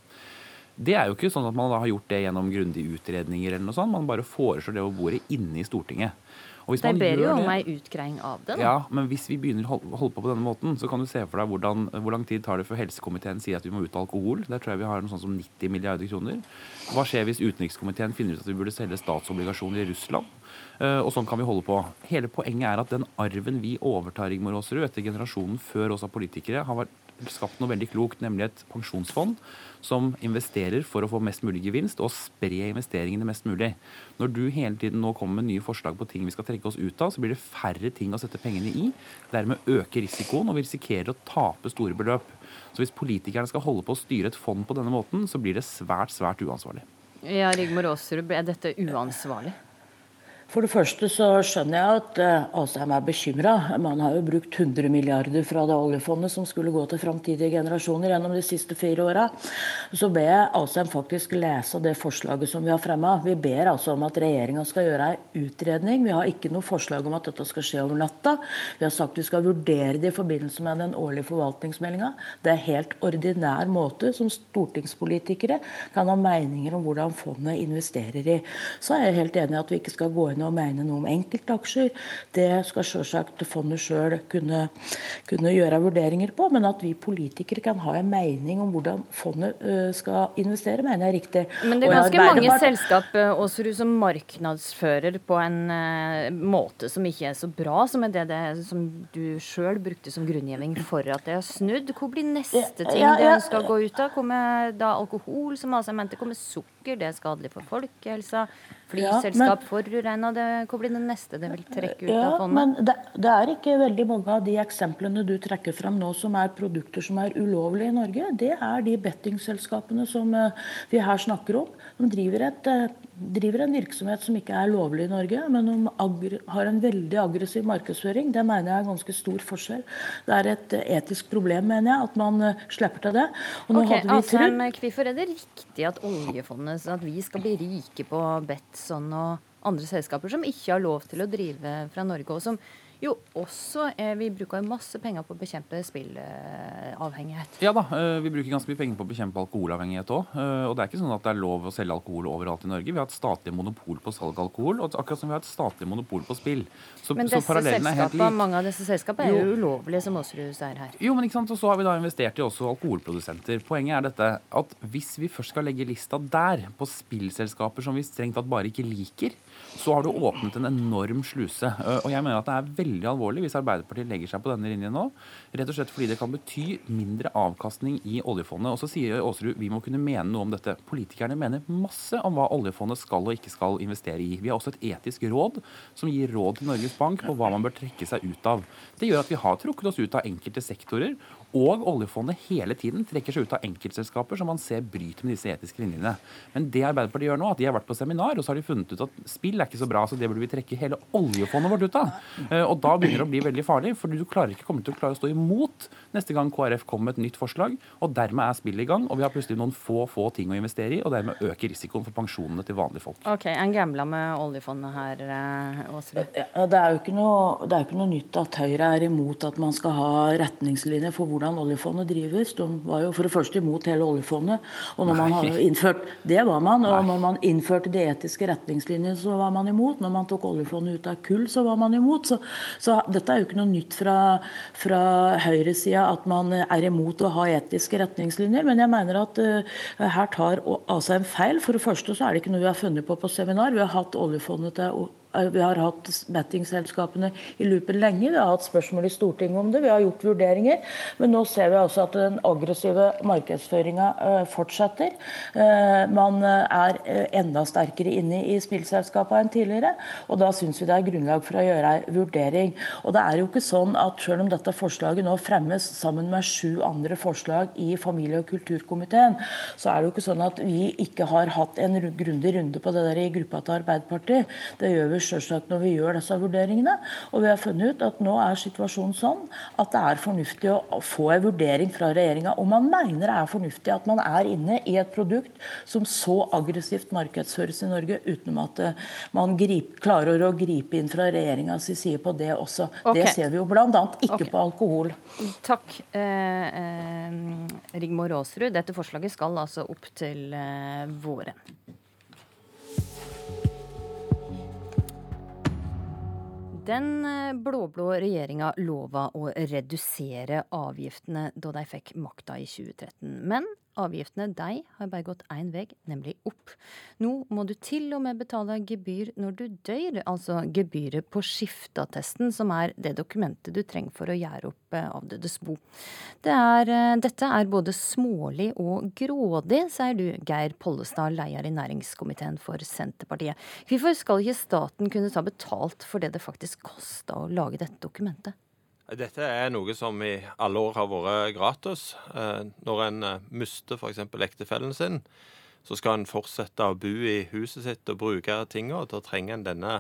S13: Det er jo ikke sånn at man har gjort det gjennom grundige utredninger, eller noe sånt. Man bare foreslår det over bordet inne i Stortinget.
S15: De ber jo om ei utgreiing av det.
S13: Ja, men hvis vi begynner å holde på på denne måten, så kan du se for deg hvordan, hvor lang tid tar det før helsekomiteen sier at vi må ut av alkohol. Der tror jeg vi har noe sånn som 90 milliarder kroner. Hva skjer hvis utenrikskomiteen finner ut at vi burde selge statsobligasjoner i Russland? Uh, og sånn kan vi holde på. Hele poenget er at den arven vi overtar Rigmor Aasrud etter generasjonen før oss av politikere, har vært skapt noe veldig klokt, nemlig et pensjonsfond som investerer for å få mest mulig gevinst og spre investeringene mest mulig. Når du hele tiden nå kommer med nye forslag på ting vi skal trekke oss ut av, så blir det færre ting å sette pengene i. Dermed øker risikoen, og vi risikerer å tape store beløp. Så hvis politikerne skal holde på å styre et fond på denne måten, så blir det svært, svært uansvarlig.
S15: Ja, Rigmor Aasrud, er dette uansvarlig?
S52: For det første så skjønner jeg at uh, Asheim er bekymra. Man har jo brukt 100 milliarder fra det oljefondet som skulle gå til framtidige generasjoner gjennom de siste fire åra. Så ber jeg Asheim faktisk lese det forslaget som vi har fremma. Vi ber altså om at regjeringa skal gjøre ei utredning. Vi har ikke noe forslag om at dette skal skje over natta. Vi har sagt vi skal vurdere det i forbindelse med den årlige forvaltningsmeldinga. Det er helt ordinær måte som stortingspolitikere kan ha meninger om hvordan fondet investerer i. Så er jeg helt enig i at vi ikke skal gå inn å mene noe om enkeltaksjer. Det skal selvsagt fondet sjøl kunne, kunne, gjøre vurderinger på. Men at vi politikere kan ha en mening om hvordan fondet skal investere, mener jeg er riktig.
S15: Men det er ganske mange selskap Åsrud, som markedsfører på en måte som ikke er så bra, som er det, det som du sjøl brukte som grunngivning for at det er snudd. Hvor blir neste ting ja, ja, ja. det skal gå ut av? Kommer da alkohol, som altså mente, kommer sukker, det er skadelig for folkehelsa. Flyselskap ja, det Hvor blir det neste det vil trekke ut ja, av fondet?
S52: Men det, det, er ikke veldig mange av de eksemplene du trekker fram nå som er produkter som er ulovlige i Norge. Det er de bettingselskapene som uh, vi her snakker om. De driver, et, uh, driver, en virksomhet som ikke er lovlig i Norge, men de har en veldig aggressiv markedsføring. Det mener jeg er ganske stor forskjell. Det er et uh, etisk problem, mener jeg, at man slipper til det.
S15: Og nå okay, Asheim, hvorfor er det riktig at oljefondet, at vi skal bli rike på Betson og andre selskaper som ikke har lov til å drive fra Norge, og som jo også eh, Vi bruker masse penger på å bekjempe spillavhengighet.
S13: Ja da, eh, vi bruker ganske mye penger på å bekjempe alkoholavhengighet òg. Eh, og det er ikke sånn at det er lov å selge alkohol overalt i Norge. Vi har et statlig monopol på salg av alkohol, og akkurat som vi har et statlig monopol på spill.
S15: Så, men disse selskapene, mange av disse selskapene er jo ulovlige, som Aasrud sier her.
S13: Jo, men ikke sant, og så har vi da investert i også alkoholprodusenter. Poenget er dette at hvis vi først skal legge lista der, på spillselskaper som vi strengt tatt bare ikke liker, så har du åpnet en enorm sluse. Eh, og jeg mener at det er veldig alvorlig hvis Arbeiderpartiet legger seg på denne linjen nå. Rett og slett fordi det kan bety mindre avkastning i oljefondet. Og så sier Aasrud vi må kunne mene noe om dette. Politikerne mener masse om hva oljefondet skal og ikke skal investere i. Vi har også et etisk råd som gir råd til Norges Bank på hva man bør trekke seg ut av. Det gjør at vi har trukket oss ut av enkelte sektorer og oljefondet hele tiden trekker seg ut av enkeltselskaper som man ser bryter med disse etiske linjene. Men det Arbeiderpartiet gjør nå, at de har vært på seminar, og så har de funnet ut at spill er ikke så bra, så det burde vi trekke hele oljefondet vårt ut av. Eh, og da begynner det å bli veldig farlig, for du klarer ikke komme til å klare å stå imot neste gang KrF kommer med et nytt forslag, og dermed er spillet i gang, og vi har plutselig noen få, få ting å investere i, og dermed øker risikoen for pensjonene til vanlige folk.
S15: Ok, En gambla med oljefondet her, Åsrud?
S52: Det er jo ikke noe, det er ikke noe nytt at Høyre er imot at man skal ha retningslinjer for hvordan hvordan oljefondet drives. De var jo for det første imot hele oljefondet. Og når man hadde innført, Det var man. Og når man innførte de etiske retningslinjene, så var man imot. Når man tok oljefondet ut av kull, så var man imot. Så, så dette er jo ikke noe nytt fra, fra høyresida at man er imot å ha etiske retningslinjer. Men jeg mener at uh, her tar Asheim feil. For det første så er det ikke noe vi har funnet på på seminar. Vi har hatt oljefondet til vi har hatt bettingselskapene i loopen lenge. Vi har hatt spørsmål i Stortinget om det. Vi har gjort vurderinger. Men nå ser vi altså at den aggressive markedsføringa eh, fortsetter. Eh, man er enda sterkere inne i spillselskapene enn tidligere. Og da syns vi det er grunnlag for å gjøre ei vurdering. Og det er jo ikke sånn at selv om dette forslaget nå fremmes sammen med sju andre forslag i familie- og kulturkomiteen, så er det jo ikke sånn at vi ikke har hatt en grundig runde på det der i gruppa til Arbeiderpartiet. Det gjør vi selvsagt når vi gjør disse vurderingene. Og vi har funnet ut at nå er situasjonen sånn at det er fornuftig å få en vurdering fra regjeringa om man mener det er fornuftig at man er inne i et produkt som så aggressivt markedsføres i Norge, utenom at eh, man grip, klarer å gripe inn fra regjeringas side på det også.
S15: Okay.
S52: Det ser vi jo bl.a. ikke
S15: okay.
S52: på alkohol.
S15: Takk, eh, eh, Rigmor Aasrud. Dette forslaget skal altså opp til eh, våren. Den eh, blå-blå regjeringa lova å redusere avgiftene da de fikk makta i 2013. Men avgiftene de har bare gått én vei, nemlig opp. Nå må du til og med betale gebyr når du dør, altså gebyret på skifteattesten, som er det dokumentet du trenger for å gjøre opp eh, avdødes bo. Det er, eh, dette er både smålig og grådig, sier du, Geir Pollestad, leder i næringskomiteen for Senterpartiet. Hvorfor skal ikke staten kunne ta betalt for det det faktisk koster å lage dette dokumentet?
S53: Dette er noe som i alle år har vært gratis. Eh, Når en eh, mister f.eks. ektefellen sin, så skal en fortsette å bo i huset sitt og bruke tingene. Da trenger en denne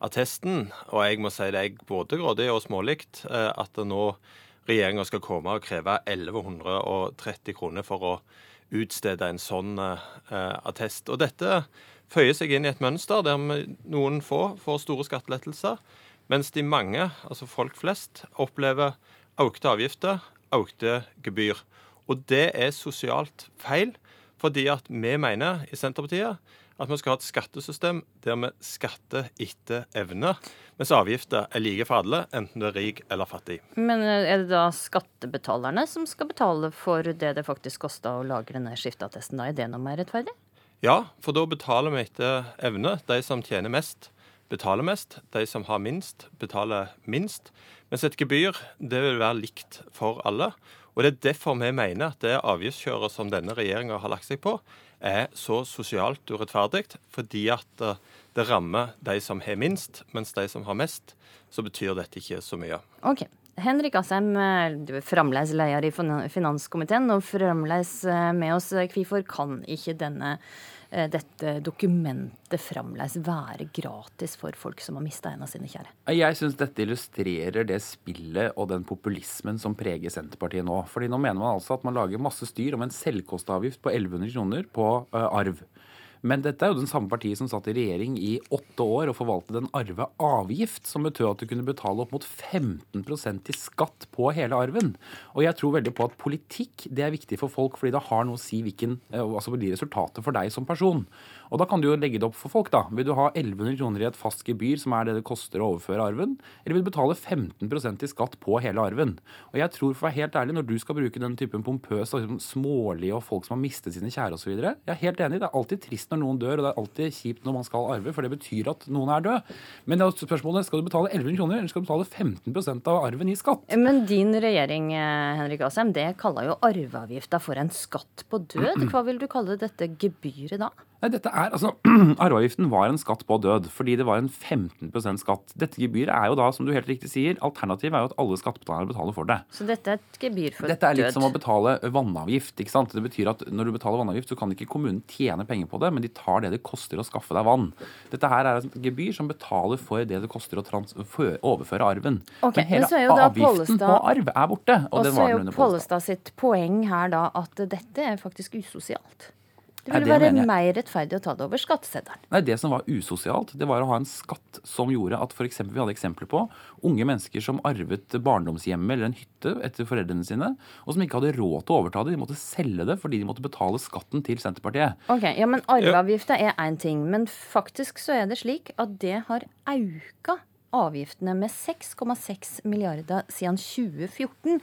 S53: attesten. Og jeg må si det er både grådig og smålig eh, at nå regjeringa skal komme og kreve 1130 kroner for å utstede en sånn attest. Og dette føyer seg inn i et mønster der noen få får store skattelettelser, mens de mange, altså folk flest, opplever økte avgifter, økte gebyr. Og det er sosialt feil, fordi at vi mener i Senterpartiet at vi skal ha et skattesystem der vi skatter etter evne, mens avgifter er like for alle, enten du er rik eller fattig.
S15: Men eh, er det da skattebetalerne som skal betale for det det faktisk koster å lage denne skifteattesten? Da er det noe mer rettferdig?
S53: Ja, for da betaler vi etter evne. De som tjener mest, betaler mest. De som har minst, betaler minst. Mens et gebyr det vil være likt for alle. Og Det er derfor vi mener at det avgiftskjøret som denne regjeringa har lagt seg på, er så sosialt urettferdig. Fordi at eh, det rammer de som har minst, mens de som har mest, så betyr dette ikke så mye.
S15: Ok. Henrik Asheim, eh, du er fremdeles leder i finanskomiteen, og fremdeles eh, med oss. Hvorfor kan ikke denne, dette dokumentet fremdeles være gratis for folk som har mista en av sine kjære?
S13: Jeg syns dette illustrerer det spillet og den populismen som preger Senterpartiet nå. Fordi nå mener man altså at man lager masse styr om en selvkostavgift på 1100 kroner på ø, arv. Men dette er jo den samme partiet som satt i regjering i åtte år og forvaltet en arveavgift, som betød at du kunne betale opp mot 15% i skatt på hele arven. Og jeg tror veldig på at politikk det er viktig for folk, fordi det har noe å si hvilken, eh, altså blir resultatet for deg som person. Og da kan du jo legge det opp for folk, da. Vil du ha 1100 kroner i et fast gebyr, som er det det koster å overføre arven, eller vil du betale 15% i skatt på hele arven? Og jeg tror, for å være helt ærlig, når du skal bruke den typen pompøs, liksom smålige og folk som har mistet sine kjære osv., jeg er helt enig, det er alltid trist når noen dør, og det er alltid kjipt når man skal arve, for det betyr at noen er død. Men det er spørsmålet, skal du betale 1100 kroner, eller skal du betale 15% av arven i skatt?
S15: Men din regjering, eh, Henrik Asheim, det kaller jo arveavgifta for en skatt på død. Hva vil du kalle dette gebyret da?
S13: Nei, dette er, altså, Arveavgiften var en skatt på død, fordi det var en 15% skatt. Dette gebyret er jo da, som du helt riktig sier, alternativet er jo at alle skattebetalere betaler for det.
S15: Så dette er et gebyr for død?
S13: Dette er litt
S15: død.
S13: som å betale vannavgift. ikke sant? Det betyr at Når du betaler vannavgift, så kan ikke kommunen tjene penger på det, men de tar det det koster å skaffe deg vann. Dette her er et gebyr som betaler for det det koster å trans overføre arven.
S15: Okay,
S13: men hele
S15: men så jo
S13: avgiften
S15: Pollestad-
S13: på arv er borte. Og,
S15: Og
S13: det
S15: så er jo.
S13: Pollestad
S15: sitt poeng her da at dette er faktisk usosialt. Det ville være mer rettferdig å ta det over skatteseddelen.
S13: Nei, Det som var usosialt, det var å ha en skatt som gjorde at eksempel, vi hadde eksempler på unge mennesker som arvet barndomshjemmet eller en hytte etter foreldrene sine, og som ikke hadde råd til å overta det. De måtte selge det fordi de måtte betale skatten til Senterpartiet.
S15: Ok, ja, men Arveavgifta er én ting, men faktisk så er det slik at det har auka avgiftene med 6,6 milliarder siden 2014.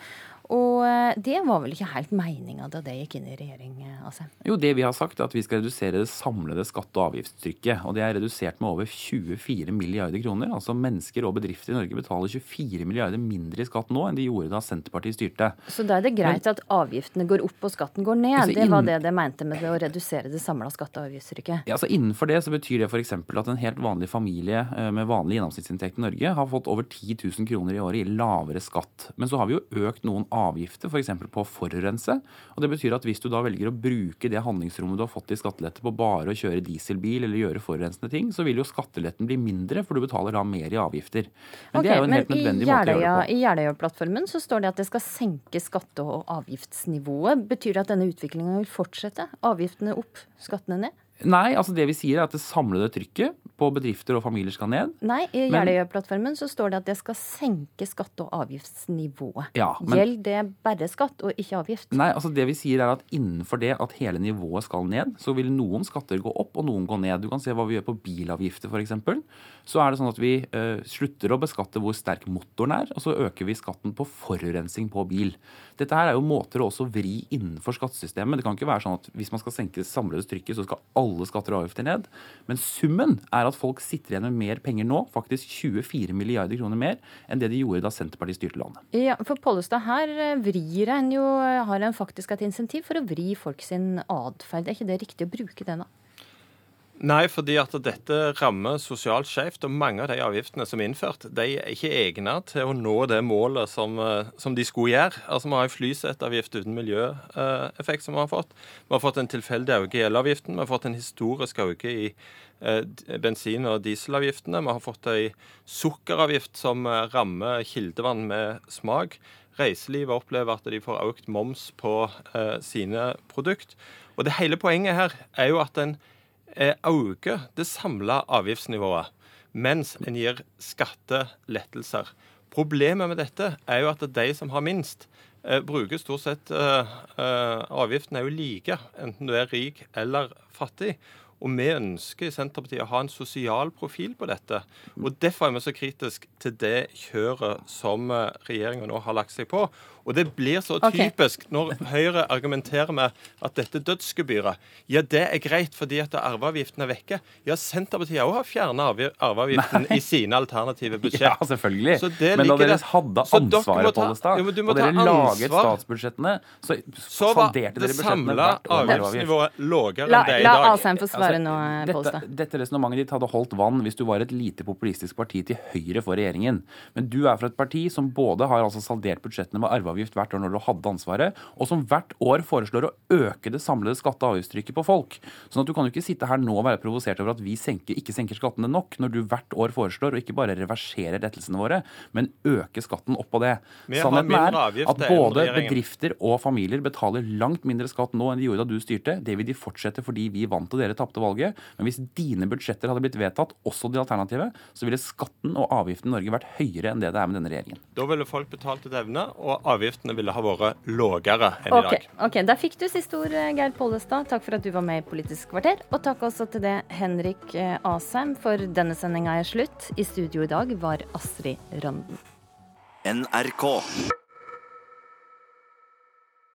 S15: Og eh, det var vel ikke helt meninga da det gikk inn i regjering, eh, Asheim?
S13: Jo, det vi har sagt er at vi skal redusere det samlede skatte- og avgiftstrykket. Og det er redusert med over 24 milliarder kroner. Altså mennesker og bedrifter i Norge betaler 24 milliarder mindre i skatt nå enn de gjorde da Senterpartiet styrte.
S15: Så da er det greit at avgiftene går opp og skatten går ned.
S13: Altså,
S15: Det var det det mente med det å redusere det samla skatte- og avgiftstrykket.
S13: Ja, altså Innenfor det så betyr det f.eks. at en helt vanlig familie eh, med vanlig gjennomsnittsinntekt i Norge har fått over 10 000 kroner i året i lavere skatt. Men så har vi jo økt noen avgifter, f.eks. på å forurense. Og det betyr at hvis du da velger å bruke det handlingsrommet du har fått i skattelette på bare å kjøre dieselbil eller gjøre forurensende ting, så vil jo skatteletten bli mindre, for du betaler da mer i avgifter. Men
S15: okay,
S13: det er jo en helt nødvendig måte å gjøre det på.
S15: I Jeløya-plattformen så står det at det skal senke skatte- og avgiftsnivået. Betyr det at denne utviklingen vil fortsette? Avgiftene opp, skattene ned?
S13: Nei, altså det vi sier er at det samlede trykket på bedrifter og familier skal ned.
S15: Nei, i
S13: Men-
S15: Jeløya-plattformen så står det at det skal senke skatte- og avgiftsnivået.
S13: Ja, men-
S15: Gjelder det bare skatt og ikke avgift?
S13: Nei, altså det vi sier er at innenfor det at hele nivået skal ned, så vil noen skatter gå opp og noen gå ned. Du kan se hva vi gjør på bilavgifter f.eks. Så er det sånn at vi eh, slutter å beskatte hvor sterk motoren er, og så øker vi skatten på forurensing på bil. Dette her er jo måter å også vri innenfor skattesystemet. Det kan ikke være sånn at hvis man skal senke det samlede trykket, så skal alle skatter og avgifter ned. Men summen er at folk sitter igjen med mer penger nå, faktisk 24 milliarder kroner mer, enn det de gjorde da Senterpartiet styrte landet.
S15: Ja, for Pollestad, her eh, vrir en jo, har en faktisk et insentiv for å vri folk sin atferd. Er ikke det riktig å bruke det, da?
S53: Nei, fordi at dette rammer sosialt skjevt. Og mange av de avgiftene som er innført, de er ikke egnet til å nå det målet som, eh, som de skulle gjøre. Altså, Vi har en flysettavgift uten miljøeffekt som vi har fått. Vi har fått en tilfeldig økning i elavgiften. Vi har fått en historisk økning i eh, bensin- og dieselavgiftene. Vi har fått ei sukkeravgift som eh, rammer kildevann med smak. Reiselivet opplever at de får økt moms på eh, sine produkt. Og det hele poenget her er jo at en eh, øker det samla avgiftsnivået, mens en gir skattelettelser. Problemet med dette er jo at de som har minst, eh, bruker stort sett eh, eh, Avgiftene er jo like, enten du er rik eller fattig. Og vi ønsker i Senterpartiet å ha en sosial profil på dette. Og Derfor er vi så kritiske til det kjøret som eh, regjeringa nå har lagt seg på. Og det blir så typisk når Høyre argumenterer med at dette dødsgebyret Ja, det er greit fordi at arveavgiften er vekke. Ja, Senterpartiet òg har fjerna arveavgiften
S13: Nei.
S53: i sine alternative budsjett.
S13: Ja, selvfølgelig.
S53: Så det
S13: Men da dere
S53: det-
S13: hadde ansvaret,
S53: ta-
S13: Pollestad,
S53: Jo, men du må
S13: og dere laget
S53: ansvar.
S13: statsbudsjettene, så,
S53: Så
S13: salderte dere budsjettene
S53: samla
S13: hvert år med arveavgift.
S53: avgiftsnivået lavere
S15: La,
S53: enn det er i
S15: la. Asheim få svare nå, Pollestad.
S13: Dette, dette resonnementet ditt hadde holdt vann hvis du var et lite populistisk parti til høyre for regjeringen. Men du er fra et parti som både har altså saldert budsjettene med arveavgift hvert år når du hadde ansvaret, og som hvert år foreslår å øke det samlede skatte- og avgiftstrykket på folk. Sånn at du kan jo ikke sitte her nå og være provosert over at vi senker, ikke senker skattene nok, når du hvert år foreslår å ikke bare reversere lettelsene våre, men øke skatten oppå det. Sannheten er at både bedrifter og familier betaler langt mindre skatt nå enn de gjorde da du styrte. Det vil de fortsette fordi vi vant og dere tapte valget. Men hvis dine budsjetter hadde blitt vedtatt, også de alternative, så ville skatten og avgiften i Norge vært høyere enn det det er med denne regjeringen.
S53: Da ville folk betalt et evne, og avgiftene ville ha vært lavere enn i dag.
S15: ok, Der fikk du siste ord, eh, Geir Pollestad. Takk for at du var med i Politisk kvarter. Og takk også til det Henrik eh, Asheim, for denne sendinga er slutt. I studio i dag var Astrid Randen.
S54: NRK.